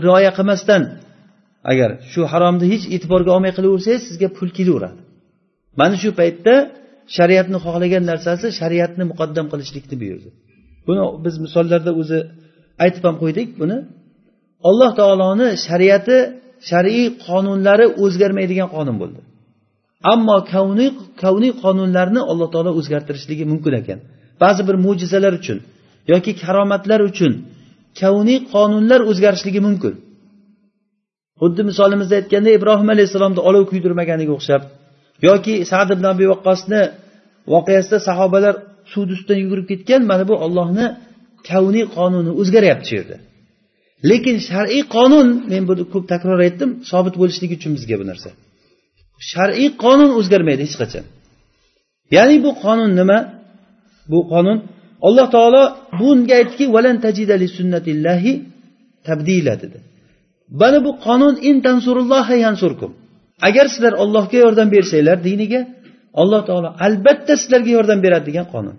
rioya qilmasdan agar shu haromni hech e'tiborga olmay qilaversangiz sizga pul kelaveradi. Mana shu paytda shariatni xohlagan narsasi shariatni muqaddam qilishlikni buyurdi. Buni biz misollarda o'zi aytib ham qo'ydik buni alloh taoloni shariati shar'iy qonunlari o'zgarmaydigan qonun bo'ldi. Ammo kavniy kavniy qonunlarni alloh taolo o'zgartirishligi mumkin ekan. Ba'zi bir mo'jizalar uchun yoki karomatlar uchun kavniy qonunlar o'zgarishligi mumkin. Xuddi misolimizda aytganda ibrohim alayhissalomni olov kuydirmaganiga o'xshab yoki sad ibn abi vaqqosni voqeasida sahobalar suvni ustidan yugurib ketgan mana bu ollohni kavniy qonuni o'zgaryapti shu yerda. Lekin shar'iy qonun men buni ko'p takror aytdim sobit bo'lishligi uchun bizga bu narsa. Shar'iy qonun o'zgarmaydi hech qachon. Ya'ni bu qonun nima? Bu qonun alloh taolo bunga aytdiki valan tajidali sunnatillahi tabdila dedi. Mana bu qonun in tansurulloha yansurkum. Agar sizlar ollohga yordam bersanglar diniga alloh taolo albatta sizlarga yordam beradi degan qonun.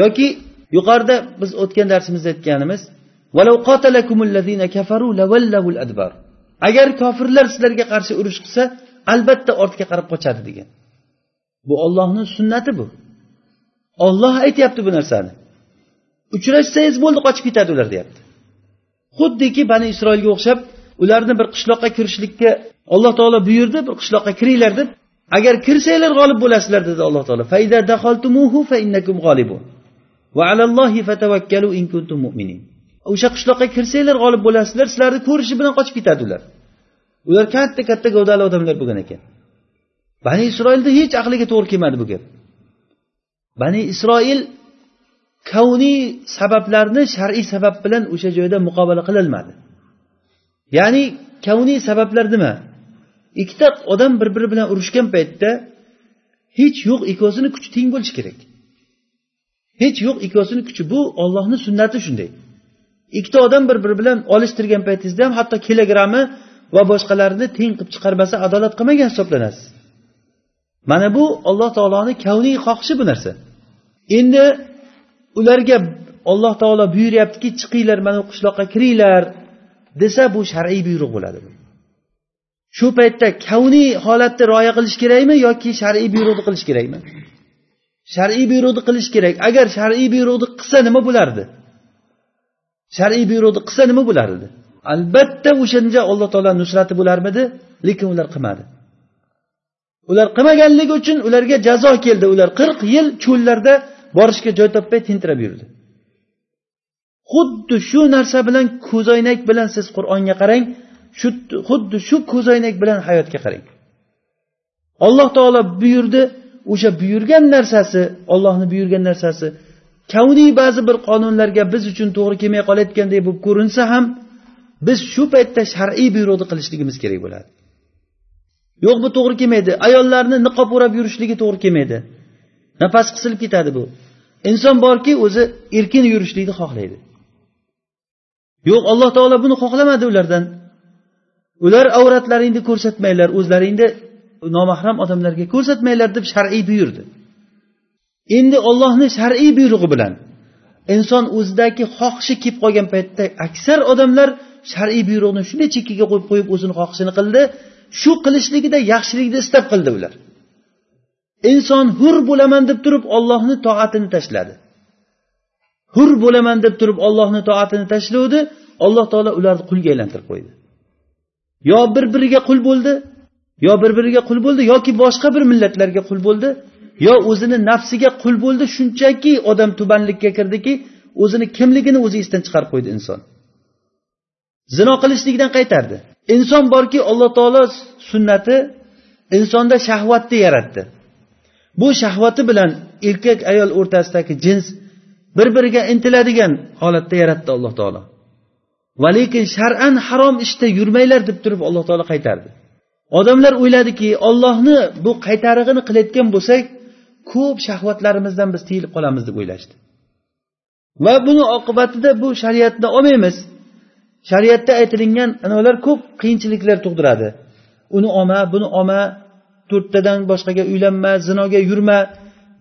Yoki yuqorida biz o'tgan darsimizda aytganimiz agar kofirlar sizlarga qarshi urush qilsa albatta ortga qarab qochadi degan. Bu ollohni sunnati bu. Olloh aytyapti bu narsani. Uchrashsangiz bo'ldi qochib ketadi ular deyapti. Xuddiki bani isroilga o'xshab ularni bir qishloqqa kirishlikka alloh taolo buyurdi bir qishloqqa kiringlar deb agar kirsanglar g'olib bo'lasizlar dedi alloh taolo. O'sha qishloqqa kirsanglar g'olib bo'lasizlar sizlarni ko'rishi bilan qochib ketadi ular ular katta katta gavdali odamlar bo'lgan ekan. Bani isroilni hech aqliga to'g'ri kelmadi bu gap. Bani isroil kavniy sabablarni shar'iy sabab bilan o'sha joyda muqobala qilolmadi ya'ni kavniy sabablar nima? Ikkita odam bir biri bilan urushgan paytda hech yo'q ikkovsini kuchi teng bo'lishi kerak. Hech yo'q ikkovsini kuchi bu ollohni sunnati shunday. Ikkita odam bir biri bilan olishtirgan paytingizda ham hatto kilogrammi va boshqalarini teng qilib chiqarmasa adolat qilmagan hisoblanasiz. Mana bu alloh taoloni kavniy xohishi bu narsa. Endi ularga olloh taolo buyuryaptiki chiqinglar mana bu qishloqqa kiringlar. Desa bu shar'iy buyruq bo'ladi. Shu paytda kavniy holatda rioya qilish kerakmi yoki shar'iy buyruqni qilish kerakmi? Shar'iy buyruqni qilish kerak. Agar shar'iy buyruqni qilsa nima bo'lardi? Shar'iy buyruqni qilsa nima bo'lardi? Albatta o'shanda alloh taolo nusrati bo'larmidi lekin ular qilmadi. Ular qilmaganligi uchun ularga jazo keldi. Ular qirq yil cho'llarda borishga joy topmay tentirab yurdi. Xuddi shu narsa bilan ko'zoynak bilan siz qur'onga qarang shu xuddi shu ko'zoynak bilan hayotga qarang. Alloh taolo buyurdi o'sha buyurgan narsasi ollohni buyurgan narsasi kavniy ba'zi bir qonunlarga biz uchun to'g'ri kelmay qolayotgandek bo'lib ko'rinsa ham biz shu paytda shar'iy buyruqni qilishligimiz kerak bo'ladi. Yo'q bu to'g'ri kelmaydi. Ayollarni niqob o'rab yurishligi to'g'ri kelmaydi. Nafas qisilib ketadi bu. Inson borki o'zi erkin yurishlikni xohlaydi. Yo'q alloh taolo buni xohlamadi ulardan. Ular avratlaringni ko'rsatmanglar o'zlaringni nomahram odamlarga ko'rsatmanglar deb shar'iy buyurdi. Endi ollohni shar'iy buyrug'i bilan inson o'zidagi xohishi kelib qolgan paytda aksar odamlar shar'iy buyruqni shunday chekkaga qo'yib qo'yib o'zini xohishini qildi shu qilishligida yaxshilikni istab qildi ular. Inson hur bo'laman deb turib ollohni toatini tashladi. Hur bo'laman deb turib ollohni toatini tashlavdi alloh taolo ularni qulga aylantirib qo'ydi. Yo bir biriga qul bo'ldi yo bir biriga qul bo'ldi yoki boshqa bir millatlarga qul bo'ldi yo o'zini nafsiga qul bo'ldi shunchaki odam tubanlikka kirdiki o'zini kimligini o'zi esdan chiqarib qo'ydi inson. Zino qilishlikdan qaytardi. Inson borki alloh taolo sunnati insonda shahvatni yaratdi. Bu shahvati bilan erkak ayol o'rtasidagi jins bir biriga intiladigan holatda yaratdi alloh taolo. Va lekin shar'an harom ishda yurmanglar deb turib alloh taolo qaytardi. Odamlar o'yladiki ollohni bu qaytarig'ini qilayotgan bo'lsak ko'p shahvatlarimizdan biz tiyilib qolamiz deb o'ylashdi. Va buni oqibatida bu shariatni olmaymiz. Shariatda aytilingan anavilar ko'p qiyinchiliklar tug'diradi. Uni olma buni olma to'rttadan boshqaga uylanma zinoga yurma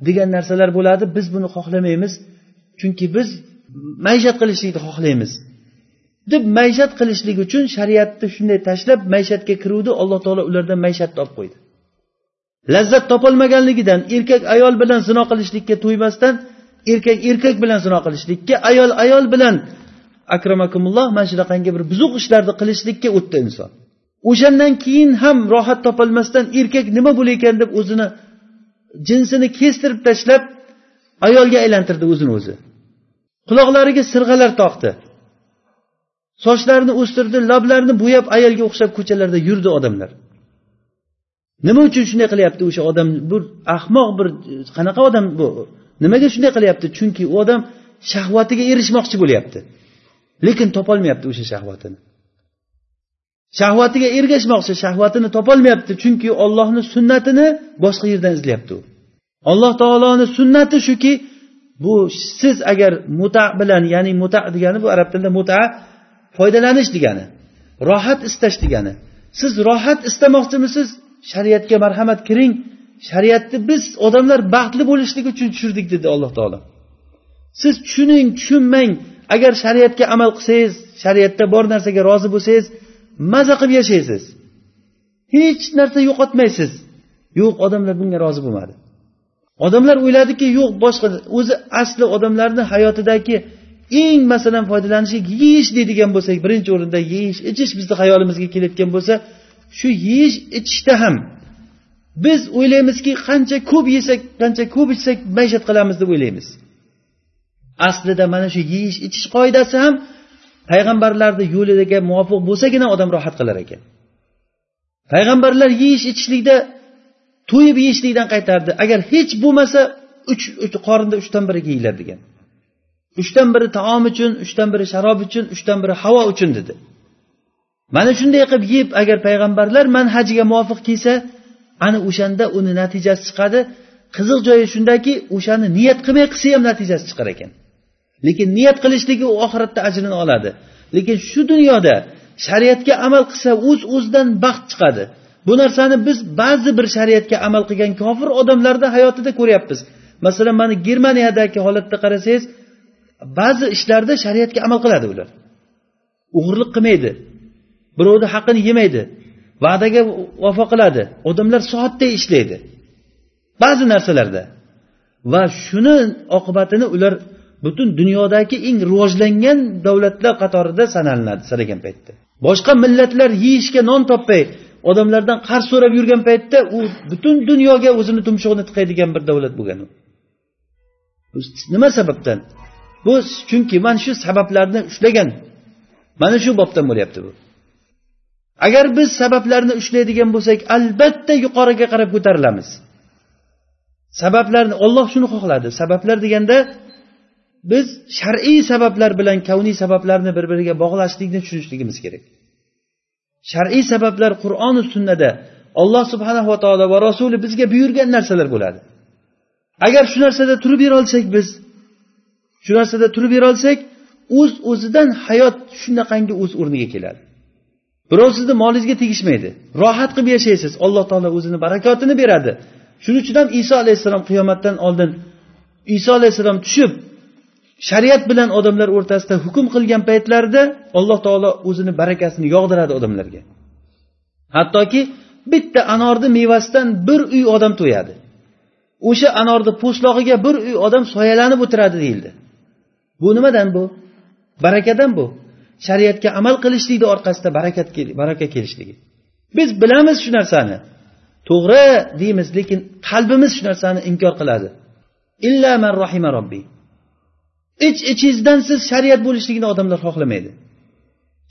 degan narsalar bo'ladi. Biz buni xohlamaymiz. Chunki biz maishat qilishlikni xohlaymiz. Deb maishat qilishlik uchun shariatni shunday tashlab maishatga kiruvdi alloh taolo ulardan maishatni olib qo'ydi. Lazzat topolmaganligidan erkak ayol bilan zino qilishlikka to'ymasdan erkak erkak bilan zino qilishlikka ayol ayol bilan akramakumulloh mana shunaqangi bir buzuq ishlarni qilishlikka o'tdi inson. O'shandan keyin ham rohat topolmasdan erkak nima bo'larkan deb o'zini jinsini kestirib tashlab ayolga aylantirdi o'zini o'zi. Quloqlariga sirg'alar toqdi. Sochlarini o'stirdi lablarini bo'yab ayolga o'xshab ko'chalarda yurdi odamlar. Nima uchun shunday qilyapti o'sha odam? Bir ahmoq bir qanaqa odam bu? Nimaga shunday qilyapti? Chunki u odam shahvatiga erishmoqchi bo'lyapti. Lekin topolmayapti o'sha shahvatini. Shahvatiga ergashmoqchi shahvatini topolmayapti chunki ollohni sunnatini boshqa yerdan izlayapti u. Alloh taoloni sunnati shuki bu siz agar muta bilan ya'ni muta degani bu arab tilida muta foydalanish degani rohat istash degani. Siz rohat istamoqchimisiz? Shariatga marhamat kiring. Shariatni biz odamlar baxtli bo'lishligi uchun tushirdik dedi alloh taolo. Siz tushuning tushunmang. Agar shariatga amal qilsangiz shariatda bor narsaga rozi bo'lsangiz maza qilib yashaysiz. Hech narsa yo'qotmaysiz. Yo'q odamlar bunga rozi bo'lmadi. Odamlar o'yladiki yo'q boshqa o'zi asli odamlarni hayotidagi eng masalan foydalanishi yeyish deydigan bo'lsak birinchi o'rinda yeyish ichish bizni xayolimizga kelayotgan bo'lsa shu yeyish ichishda ham biz o'ylaymizki qancha ko'p yesak qancha ko'p ichsak maishat qilamiz deb o'ylaymiz. Aslida mana shu yeyish ichish qoidasi ham payg'ambarlarni yo'liga muvofiq bo'lsagina odam rohat qilar ekan. Payg'ambarlar yeyish ichishlikda to'yib yeyishlikdan qaytardi. Agar hech bo'lmasa uch qorinda uchdan biri yeyiladi degan. Uchdan biri taom uchun uchdan biri sharob uchun uchdan biri havo uchun dedi. Mana shunday qilib yeb agar payg'ambarlar manhajiga muvofiq kelsa ana o'shanda uni natijasi chiqadi. Qiziq joyi shundaki o'shani niyat qilmay qilsa ham natijasi chiqar ekan. Lekin niyat qilishligi u oxiratda ajrini oladi. Lekin shu dunyoda shariatga amal qilsa o'z uz o'zidan baxt chiqadi. Bu narsani biz ba'zi bir shariatga amal qilgan kofir odamlarni hayotida ko'ryapmiz. Masalan mana germaniyadagi holatda qarasangiz ba'zi ishlarda shariatga amal qiladi ular. O'g'irlik qilmaydi. Birovni haqqini yemaydi. Va'daga vafo qiladi. Odamlar soatday ishlaydi. Ba'zi narsalarda. Va shuni oqibatini ular butun dunyodagi eng rivojlangan davlatlar qatorida sanalinadi sanagan paytda. Boshqa millatlar yeyishga non topmay odamlardan qarz so'rab yurgan paytda u butun dunyoga o'zini tumshug'ini tiqaydigan bir davlat bo'lgan u. Nima sababdan? Bu chunki mana shu sabablarni ushlagan. Mana shu bobdan bo'lyapti bu. Agar biz sabablarni ushlaydigan bo'lsak albatta yuqoriga qarab ko'tarilamiz. Sabablarni olloh shuni xohladi. Sabablar deganda biz shar'iy sabablar bilan kavniy sabablarni bir biriga bog'lashlikni tushunishligimiz kerak. Shar'iy sabablar qur'oni sunnada alloh subhanava taolo va rasuli bizga buyurgan narsalar bo'ladi. Agar shu narsada turib berolsak biz shu narsada turib berolsak o'z o'zidan hayot shunaqangi o'z o'rniga keladi. Birov sizni molingizga tegishmaydi. Rohat qilib yashaysiz. Alloh taolo o'zini barakotini beradi. Shuning uchun ham iso alayhissalom qiyomatdan oldin iso alayhissalom tushib shariat bilan odamlar o'rtasida hukm qilgan paytlarida alloh taolo o'zini barakasini yog'diradi odamlarga. Hattoki bitta anorni mevasidan bir uy odam to'yadi. O'sha anorni po'stlog'iga bir uy odam soyalanib o'tiradi deyildi. Bu nimadan bu? Barakadan bu. Shariatga amal qilishlikni orqasida barakat baraka kelishligi. Biz bilamiz shu narsani. To'g'ri deymiz lekin qalbimiz shu narsani inkor qiladi. Illa man rahima robbi. Ich ichingizdan siz shariat bo'lishligini odamlar xohlamaydi.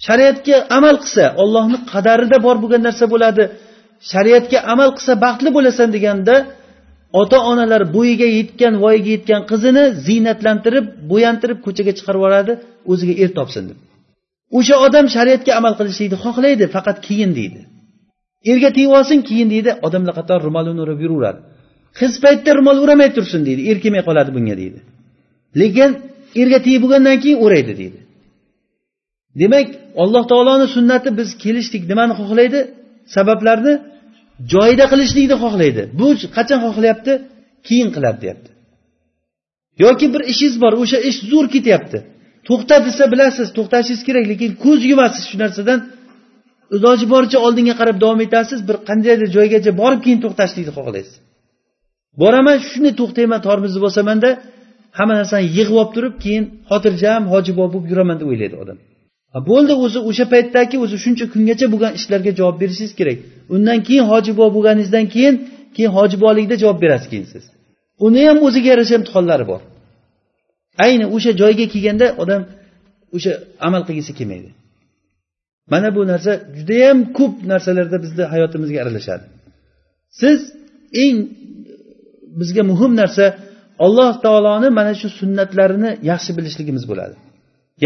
Shariatga amal qilsa ollohni qadarida bor bo'lgan narsa bo'ladi. Shariatga amal qilsa baxtli bo'lasan deganda ota onalar bo'yiga yetgan voyaga yetgan qizini ziynatlantirib bo'yantirib ko'chaga chiqarib yuboradi o'ziga er topsin deb. O'sha odam shariatga amal qilishlikni xohlaydi faqat keyin deydi. Erga tegib olsin keyin deydi odamlar qator ro'molini o'rab yuraveradi. Qiz paytda ro'mol o'ramay tursin deydi er kelmay qoladi bunga deydi. Lekin erga tegib bo'lgandan keyin o'raydi deydi. Demak alloh taoloni sunnati biz kelishlik nimani xohlaydi? Sabablarni joyida qilishlikni xohlaydi. Bu qachon xohlayapti? Keyin qiladi deyapti. Yoki bir ishingiz bor o'sha ish zo'r ketyapti. To'xta desa bilasiz to'xtashingiz kerak lekin ko'z yumasiz shu narsadan. Iloji boricha oldinga qarab davom etasiz bir qandaydir joygacha borib keyin to'xtashlikni xohlaysiz. Boraman shunday to'xtayman tormozni bosamanda hamma narsani yig'ib olib turib keyin xotirjam hojibob bo'lib yuraman deb o'ylaydi odam. Bo'ldi o'zi o'sha paytdagi o'zi shuncha kungacha bo'lgan ishlarga javob berishingiz kerak. Undan keyin hojibo bo'lganingizdan keyin keyin hojibolikda javob berasiz keyin siz. Uni ham o'ziga yarasha imtihonlari bor. Ayni o'sha joyga kelganda odam o'sha amal qilgisi kelmaydi. Mana bu narsa judayam ko'p narsalarda bizni hayotimizga aralashadi. Siz eng bizga muhim narsa alloh taoloni mana shu sunnatlarini yaxshi bilishligimiz bo'ladi.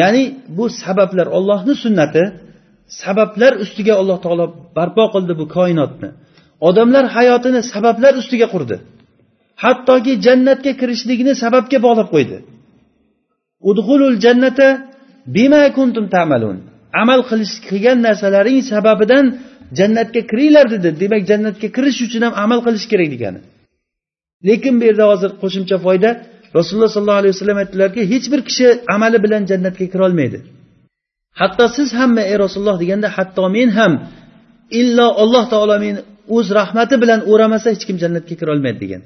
Ya'ni bu sabablar ollohni sunnati sabablar ustiga alloh taolo barpo qildi bu koinotni. Odamlar hayotini sabablar ustiga qurdi. Hattoki jannatga kirishlikni sababga bog'lab qo'ydi. Udhulul jannata bima kuntum ta'malun. Amal qilish qilgan narsalaring sababidan jannatga kiringlar dedi. Demak jannatga kirish uchun ham amal qilish kerak degani. Lekin bu yerda hozir qo'shimcha foyda rasululloh sollallohu alayhi vasallam aytdilarki hech bir kishi amali bilan jannatga kirolmaydi hatto siz hamma ey rasululloh deganda hatto men ham illo alloh taolo meni o'z rahmati bilan o'ramasa hech kim jannatga kirolmaydi degan.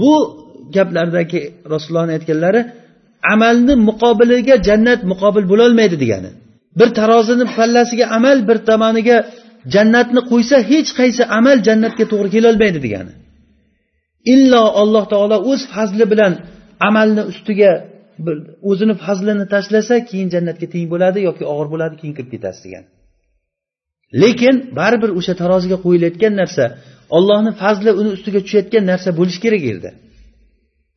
Bu gaplardagi rasulullohni aytganlari amalni muqobiliga jannat muqobil bo'lolmaydi degani. Bir tarozini pallasiga amal bir tomoniga jannatni qo'ysa hech qaysi amal jannatga to'g'ri kelolmaydi degani. Illo alloh taolo o'z fazli bilan amalni ustiga o'zini fazlini tashlasa keyin jannatga teng bo'ladi yoki og'ir bo'ladi keyin kirib ketasiz degan. Lekin baribir o'sha taroziga qo'yilayotgan narsa ollohni fazli uni ustiga tushayotgan narsa bo'lishi kerak yerda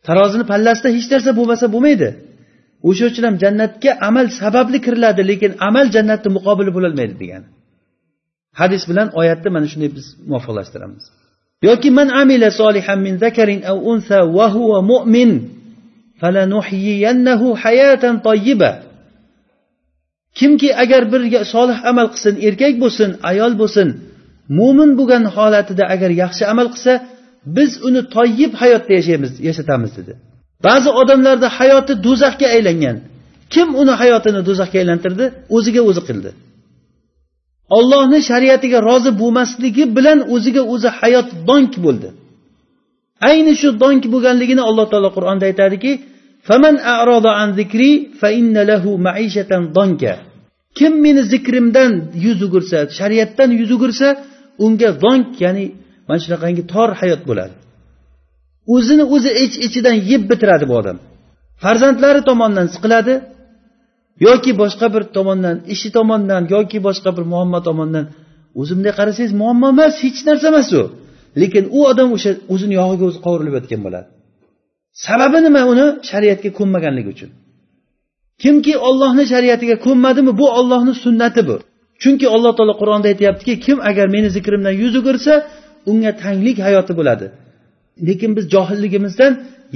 tarozini pallasida hech narsa bo'lmasa bo'lmaydi. O'sha uchun ham jannatga amal sababli kiriladi lekin amal jannatni muqobili bo'lolmaydi degan. Hadis bilan oyatni mana shunday biz muvofiqlashtiramiz. Yoki man amila solihan min zakarin aw unsa va huwa mu'min falanuhyiyannahu hayatan tayyiba. Kimki agar bir solih amal qilsin erkak bo'lsin ayol bo'lsin mo'min bo'lgan holatida agar yaxshi amal qilsa biz uni toyib hayotda yashaymiz yashatamiz dedi. Ba'zi odamlarni hayoti do'zaxga aylangan. Kim uni hayotini do'zaxga aylantirdi? O'ziga o'zi qildi. Ollohni shariatiga rozi bo'lmasligi bilan o'ziga o'zi hayot donk bo'ldi. Ayni shu donk bo'lganligini alloh taolo qur'onda aytadiki faman an zikri fa inna lahu maishatan donka. Kim meni zikrimdan yuz o'girsa shariatdan yuz o'girsa unga donk ya'ni mana shunaqangi tor hayot bo'ladi. O'zini o'zi ich ichidan yeb bitiradi bu odam. Farzandlari tomonidan siqiladi yoki boshqa bir tomondan ishi tomondan yoki boshqa bir muammo tomondan. O'zi bunday qarasangiz muammo emas hech narsa emas u. Lekin u odam o'sha o'zini yog'iga o'zi qovurilib yotgan bo'ladi. Sababi nima uni? Shariatga ko'nmaganligi uchun. Kimki ollohni shariatiga ko'nmadimi? Bu ollohni sunnati bu. Chunki alloh taolo qur'onda aytyaptiki kim agar meni zikrimdan yuz o'girsa unga tanglik hayoti bo'ladi. Lekin biz johilligimizdan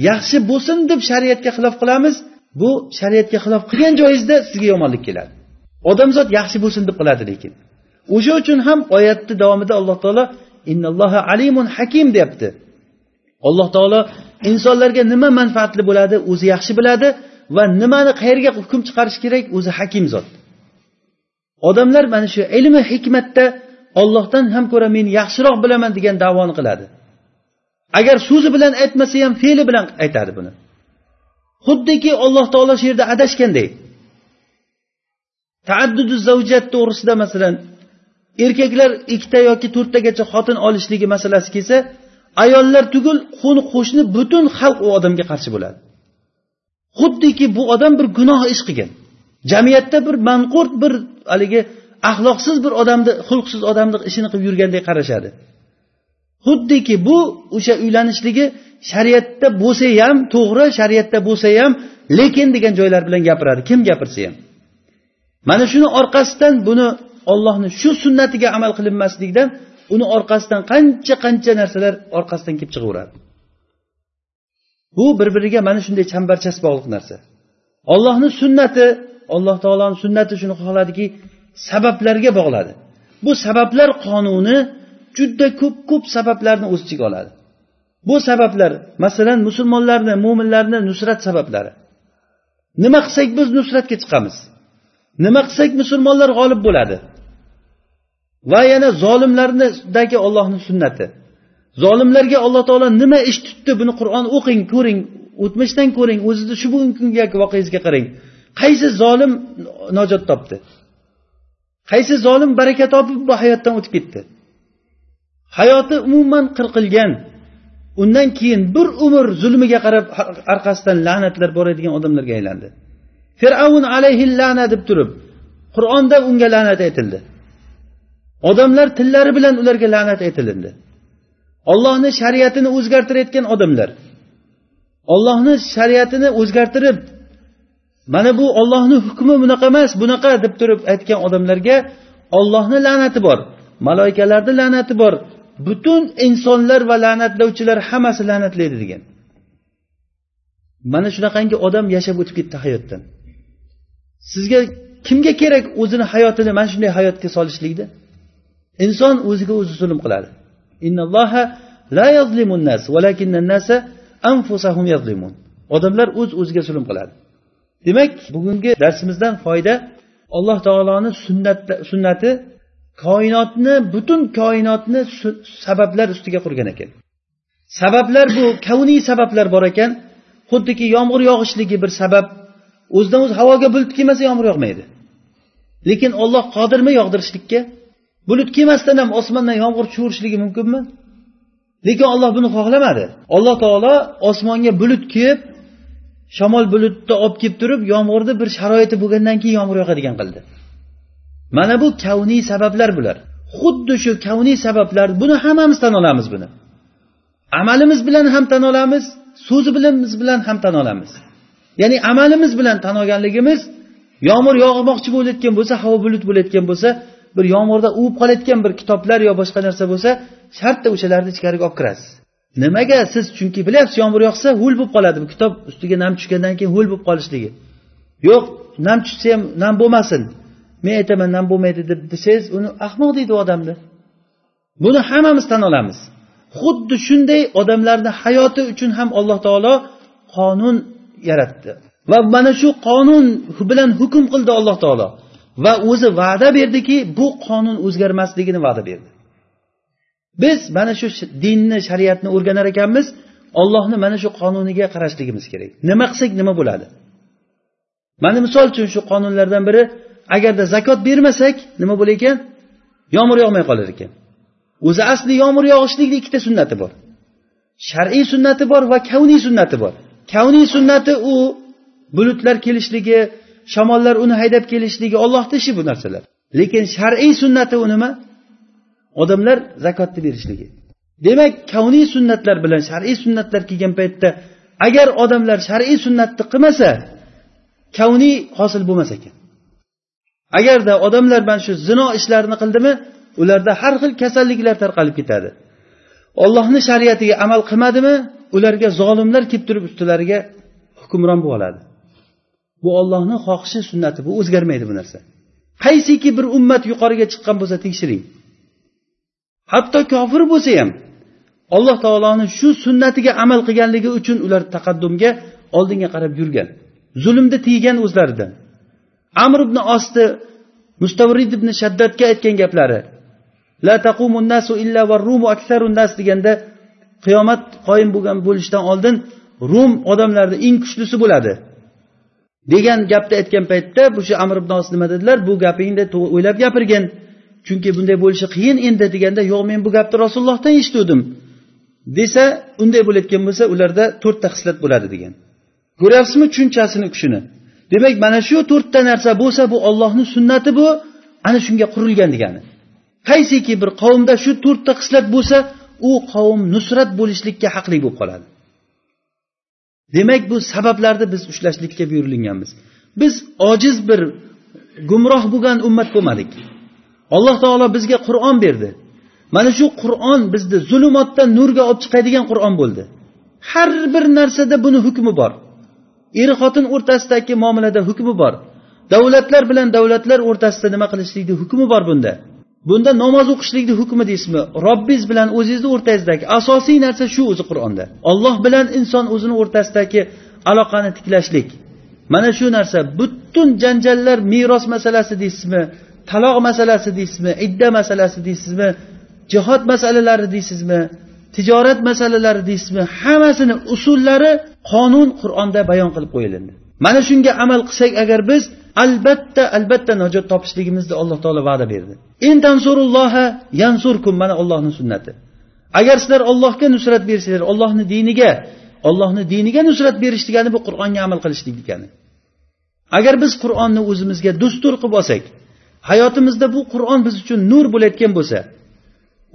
yaxshi bo'lsin deb shariatga xilof qilamiz. Bu shariatga xilof qilgan joyingizda sizga yomonlik keladi. Odamzod yaxshi bo'lsin deb qiladi lekin. O'sha uchun ham oyatni davomida alloh taolo innalloha alimun hakim deyapti. Alloh taolo insonlarga nima manfaatli bo'ladi o'zi yaxshi biladi va nimani qayerga hukm chiqarish kerak o'zi hakim zot. Odamlar mana shu ilmi hikmatda ollohdan ham ko'ra men yaxshiroq bilaman degan davoni qiladi. Agar so'zi bilan aytmasa ham fe'li bilan aytadi buni. Xuddiki alloh taolo shu yerda adashganday. Taaddudu zavjat to'g'risida masalan erkaklar ikkita yoki to'rttagacha xotin olishligi masalasi kelsa ayollar tugul qo'ni qo'shni butun xalq u odamga qarshi bo'ladi. Xuddiki bu odam bir gunoh ish qilgan. Jamiyatda bir manqurt bir haligi axloqsiz bir odamni xulqsiz odamni ishini qilib yurgandek qarashadi. Xuddiki bu o'sha uylanishligi shariatda bo'lsa ham to'g'ri shariatda bo'lsa ham lekin degan joylar bilan gapiradi. Kim gapirsa ham. Mana shuni orqasidan buni ollohni shu sunnatiga amal qilinmaslikdan uni orqasidan qancha qancha narsalar orqasidan kelib chiqaveradi. Bu bir biriga mana shunday chambarchas bog'liq narsa. Ollohni sunnati alloh taoloni sunnati shuni xohladiki sabablarga bog'ladi. Bu sabablar qonuni juda ko'p ko'p sabablarni o'z ichiga oladi. Bu sabablar masalan musulmonlarni mo'minlarni nusrat sabablari. Nima qilsak biz nusratga chiqamiz? Nima qilsak musulmonlar g'olib bo'ladi? Va yana zolimlarnidagi ollohni sunnati. Zolimlarga alloh taolo nima ish tutdi? Buni qur'on o'qing ko'ring o'tmishdan ko'ring o'zizni shu bugungi kungi voqeangizga qarang. Qaysi zolim najot topdi? Qaysi zolim baraka topib bu hayotdan o'tib ketdi? Hayoti umuman qirqilgan undan keyin bir umr zulmiga qarab orqasidan la'natlar boradigan odamlarga aylandi. Fir'avn alayhi la'na deb turib qur'onda unga la'nat aytildi. Odamlar tillari bilan ularga la'nat aytilindi. Ollohni shariatini o'zgartirayotgan odamlar. Ollohni shariatini o'zgartirib mana bu ollohni hukmi bunaqa emas bunaqa deb turib aytgan odamlarga ollohni la'nati bor maloikalarni la'nati bor butun insonlar va la'natlovchilar hammasi la'natlaydi degan. Mana shunaqangi odam yashab o'tib ketdi hayotdan. Sizga kimga kerak o'zini hayotini mana shunday hayotga solishlikni inson o'ziga o'zi zulm qiladi. Odamlar o'z uz o'ziga zulm qiladi. Demak bugungi darsimizdan foyda alloh taoloni sunnati koinotni butun koinotni sabablar ustiga qurgan ekan. Sabablar bu kavniy sabablar bor ekan. Xuddiki yomg'ir yog'ishligi bir sabab. O'zidan o'zi havoga bulut kelmasa yomg'ir yog'maydi. Lekin olloh qodirmi yog'dirishlikka? Bulut kelmasdan ham osmondan yomg'ir tushaverishligi mumkinmi? Lekin olloh buni xohlamadi. Alloh taolo osmonga bulut kelib shamol bulutni olib kelib turib yomg'irni bir sharoiti bo'lgandan keyin yomg'ir yog'adigan qildi. Mana bu kavniy sabablar bular. Xuddi shu kavniy sabablar buni hammamiz tan olamiz buni. Amalimiz bilan ham tan olamiz so'zi bilan ham tan olamiz. Ya'ni amalimiz bilan tan olganligimiz yomg'ir yog'moqchi bo'layotgan bo'lsa havo bulut bo'layotgan bo'lsa bir yomg'irda uvib qolayotgan bir kitoblar yo boshqa narsa bo'lsa shartta o'shalarni ichkariga olib kirasiz. Nimaga siz chunki bilyapsiz yomg'ir yog'sa ho'l bo'lib qoladi bu kitob ustiga nam tushgandan keyin ho'l bo'lib qolishligi. Yo'q nam tushsa ham nam bo'lmasin. Men aytaman man bo'lmaydi deb desangiz uni ahmoq deydi u odamni. Buni hammamiz tan olamiz. Xuddi shunday odamlarni hayoti uchun ham alloh taolo qonun yaratdi. Va mana shu qonun bilan hukm qildi alloh taolo. Va o'zi va'da berdiki bu qonun o'zgarmasligini va'da berdi. Biz mana shu dinni shariatni o'rganar ekanmiz ollohni mana shu qonuniga qarashligimiz kerak. Nima qilsak nima bo'ladi? Mana misol uchun shu qonunlardan biri agarda zakot bermasak nima bo'lar ekan? Yomg'ir yog'may qolar ekan. O'zi asli yomg'ir yog'ishlikni ikkita sunnati bor. Shar'iy sunnati bor va kavniy sunnati bor. Kavniy sunnati u bulutlar kelishligi shamollar uni haydab kelishligi ollohni ishi bu narsalar. Lekin shar'iy sunnati u nima? Odamlar zakotni berishligi. Demak kavniy sunnatlar bilan shar'iy sunnatlar kelgan paytda agar odamlar shar'iy sunnatni qilmasa kavniy hosil bo'lmas ekan. Agarda odamlar mana shu zino ishlarini qildimi ularda har xil kasalliklar tarqalib ketadi. Ollohni shariatiga amal qilmadimi ularga zolimlar kelib turib ustilariga hukmron bo'lib oladi. Bu ollohni xohishi sunnati bu o'zgarmaydi bu narsa. Qaysiki bir ummat yuqoriga chiqqan bo'lsa tekshiring. Hatto kofir bo'lsa ham alloh taoloni shu sunnatiga amal qilganligi uchun ular taqaddumga oldinga qarab yurgan zulmda tiygan o'zlaridan. Amr ibn osni mustavrid ibn shaddadga aytgan gaplari la taqumun nasu illa va rumu aksarun nas deganda qiyomat qoyim bo'lgan bo'lishidan oldin rum odamlarni eng kuchlisi bo'ladi degan gapni aytgan paytda bu shu amr ibn os nima dedilar? Bu gapingni o'ylab gapirgin. Chunki bunday bo'lishi qiyin endi deganda yo'q men bu gapni rasulullohdan eshituvdim desa unday bo'layotgan bo'lsa ularda to'rtta xislat bo'ladi degan. Ko'ryapsizmi tushunchasini kuchini? Demak mana shu to'rtta narsa bo'lsa bu ollohni sunnati bu. Ana shunga qurilgan degani. Qaysiki bir qavmda shu to'rtta xislat bo'lsa u qavm nusrat bo'lishlikka haqli bo'lib qoladi. Demak bu sabablarni biz ushlashlikka buyurilganmiz. Biz ojiz bir gumroh bo'lgan ummat bo'lmadik. Alloh taolo bizga qur'on berdi. Mana shu qur'on bizni zulumotdan nurga olib chiqadigan qur'on bo'ldi. Har bir narsada buni hukmi bor. Er xotin o'rtasidagi muomalada hukmi bor. Davlatlar bilan davlatlar o'rtasida nima qilishlikni hukmi bor bunda. Bunda namoz o'qishlikni hukmi deysizmi? Robbingiz bilan o'zingizni o'rtangizdagi asosiy narsa shu o'zi qur'onda. Olloh bilan inson o'zini o'rtasidagi aloqani tiklashlik. Mana shu narsa butun janjallar meros masalasi deysizmi? Taloq masalasi deysizmi? Idda masalasi deysizmi? Jihod masalalari deysizmi? Tijorat masalalari deysizmi hammasini usullari qonun qur'onda bayon qilib qo'yilindi. Mana shunga amal qilsak agar biz albatta albatta najot topishligimizni alloh taolo va'da berdi. Intansurulloha yansurkum mana ollohni sunnati. Agar sizlar ollohga nusrat bersanglar ollohni diniga ollohni diniga nusrat berish degani bu qur'onga amal qilishlik degani. Agar biz qur'onni o'zimizga dustur qilib olsak hayotimizda bu qur'on biz uchun nur bo'layotgan bo'lsa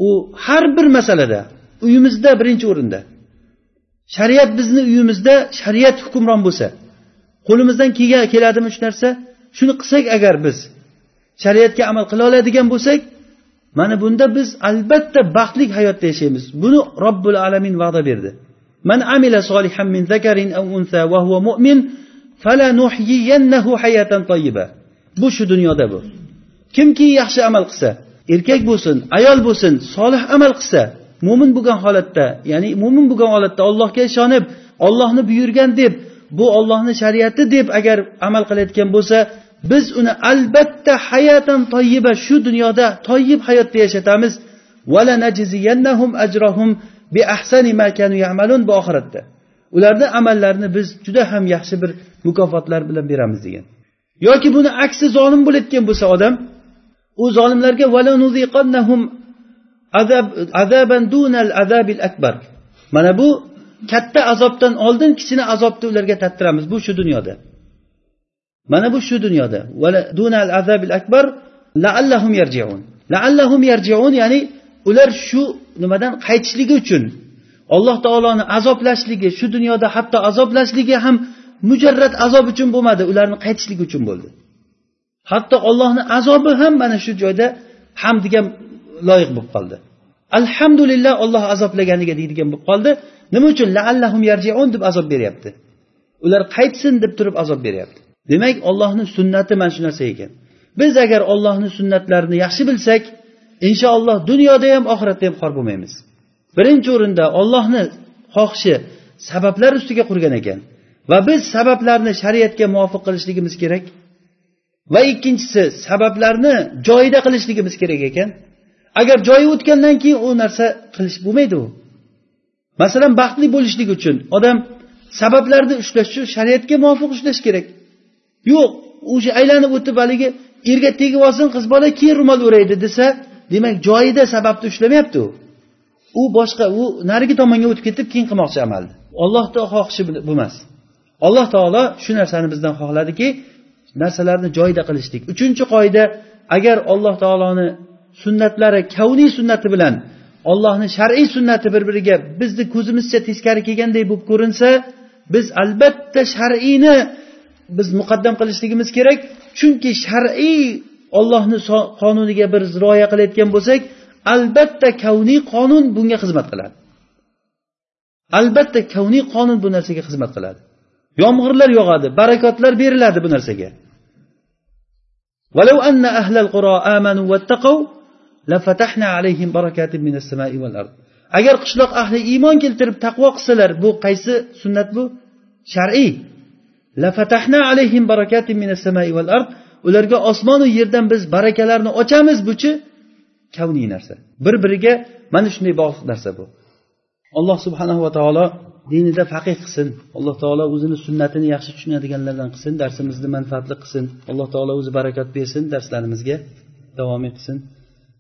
u har bir masalada uyimizda birinchi o'rinda. Shariat bizni uyimizda shariat hukmron bo'lsa qo'limizdan keladimi shu narsa? Shuni qilsak agar biz shariatga amal qila oladigan bo'lsak mana bunda biz albatta baxtli hayotda yashaymiz. Buni robbil alamin va'da berdi. Man amila solihan min zakarin aw unsa va huwa mu'min falanuhyiyannahu hayatan tayyiba. Bu shu dunyoda bu. Kimki yaxshi amal qilsa erkak bo'lsin ayol bo'lsin solih amal qilsa mo'min bo'lgan holatda ya'ni mo'min bo'lgan holatda allohga ishonib ollohni buyurgan deb bu ollohni shariati deb agar amal qilayotgan bo'lsa biz uni albatta hayatan toyiba shu dunyoda toyib hayotda yashatamiz. Bu oxiratda. Ularni amallarini biz juda ham yaxshi bir mukofotlar bilan beramiz degan. Yoki buni aksi zolim bo'layotgan bo'lsa odam u zolimlarga mana bu katta azobdan oldin kichkina azobni ularga tattiramiz. Bu shu dunyoda. Mana bu shu dunyoda. Akbar laallahum yarjiun. Laallahum yarjiun ya'ni ular shu nimadan qaytishligi uchun alloh taoloni azoblashligi shu dunyoda hatto azoblashligi ham mujarrad azob uchun bo'lmadi ularni qaytishligi uchun bo'ldi. Hatto ollohni azobi ham mana shu joyda hamdiga loyiq bo'lib qoldi. Alhamdulillah olloh azoblaganiga deydigan bo'lib qoldi. Nima uchun? Laallahum yarjiun deb azob beryapti. Ular qaytsin deb turib azob beryapti. Demak ollohni sunnati mana shu narsa ekan. Biz agar ollohni sunnatlarini yaxshi bilsak inshaalloh dunyoda ham oxiratda ham xor bo'lmaymiz. Birinchi o'rinda ollohni xohishi sabablar ustiga qurgan ekan. Va biz sabablarni shariatga muvofiq qilishligimiz kerak. Va ikkinchisi sabablarni joyida qilishligimiz kerak ekan. Agar joyi o'tgandan keyin u narsa qilish bo'lmaydi u. Masalan baxtli bo'lishlik uchun odam sabablarni ushlash uchun shariatga muvofiq ushlash kerak. Yo'q o'sha aylanib o'tib haligi erga tegib olsin qiz bola keyin ro'mol o'raydi desa demak joyida sababni ushlamayapti u. U boshqa u narigi tomonga o'tib ketib keyin qilmoqchi amalni ollohni xohishi bu emas alloh taolo shu narsani bizdan xohladiki narsalarni joyida qilishlik. Uchinchi qoida agar alloh taoloni sunnatlari kavniy sunnati bilan ollohni shar'iy sunnati bir biriga bizni ko'zimizcha teskari kelganday bo'lib ko'rinsa biz albatta shar'iyni biz muqaddam qilishligimiz kerak chunki shar'iy ollohni qonuniga biz rioya qilayotgan bo'lsak albatta kavniy qonun bunga xizmat qiladi albatta kavniy qonun bu narsaga xizmat qiladi yomg'irlar yog'adi barakotlar beriladi bu narsaga ولو أن أهل القرى آمنوا واتقوا Agar qishloq ahli iymon keltirib taqvo qilsalar bu qaysi sunnat bu? Shar'iy minas samai ard ularga osmonu yerdan biz barakalarni ochamiz buchi kavniy narsa. Bir biriga mana shunday bog'liq narsa bu. Alloh subhanahu va taolo dinida faqih qilsin. Alloh taolo o'zini sunnatini yaxshi tushunadiganlardan qilsin darsimizni manfaatli qilsin. Alloh taolo o'zi barakat bersin darslarimizga davom etsin.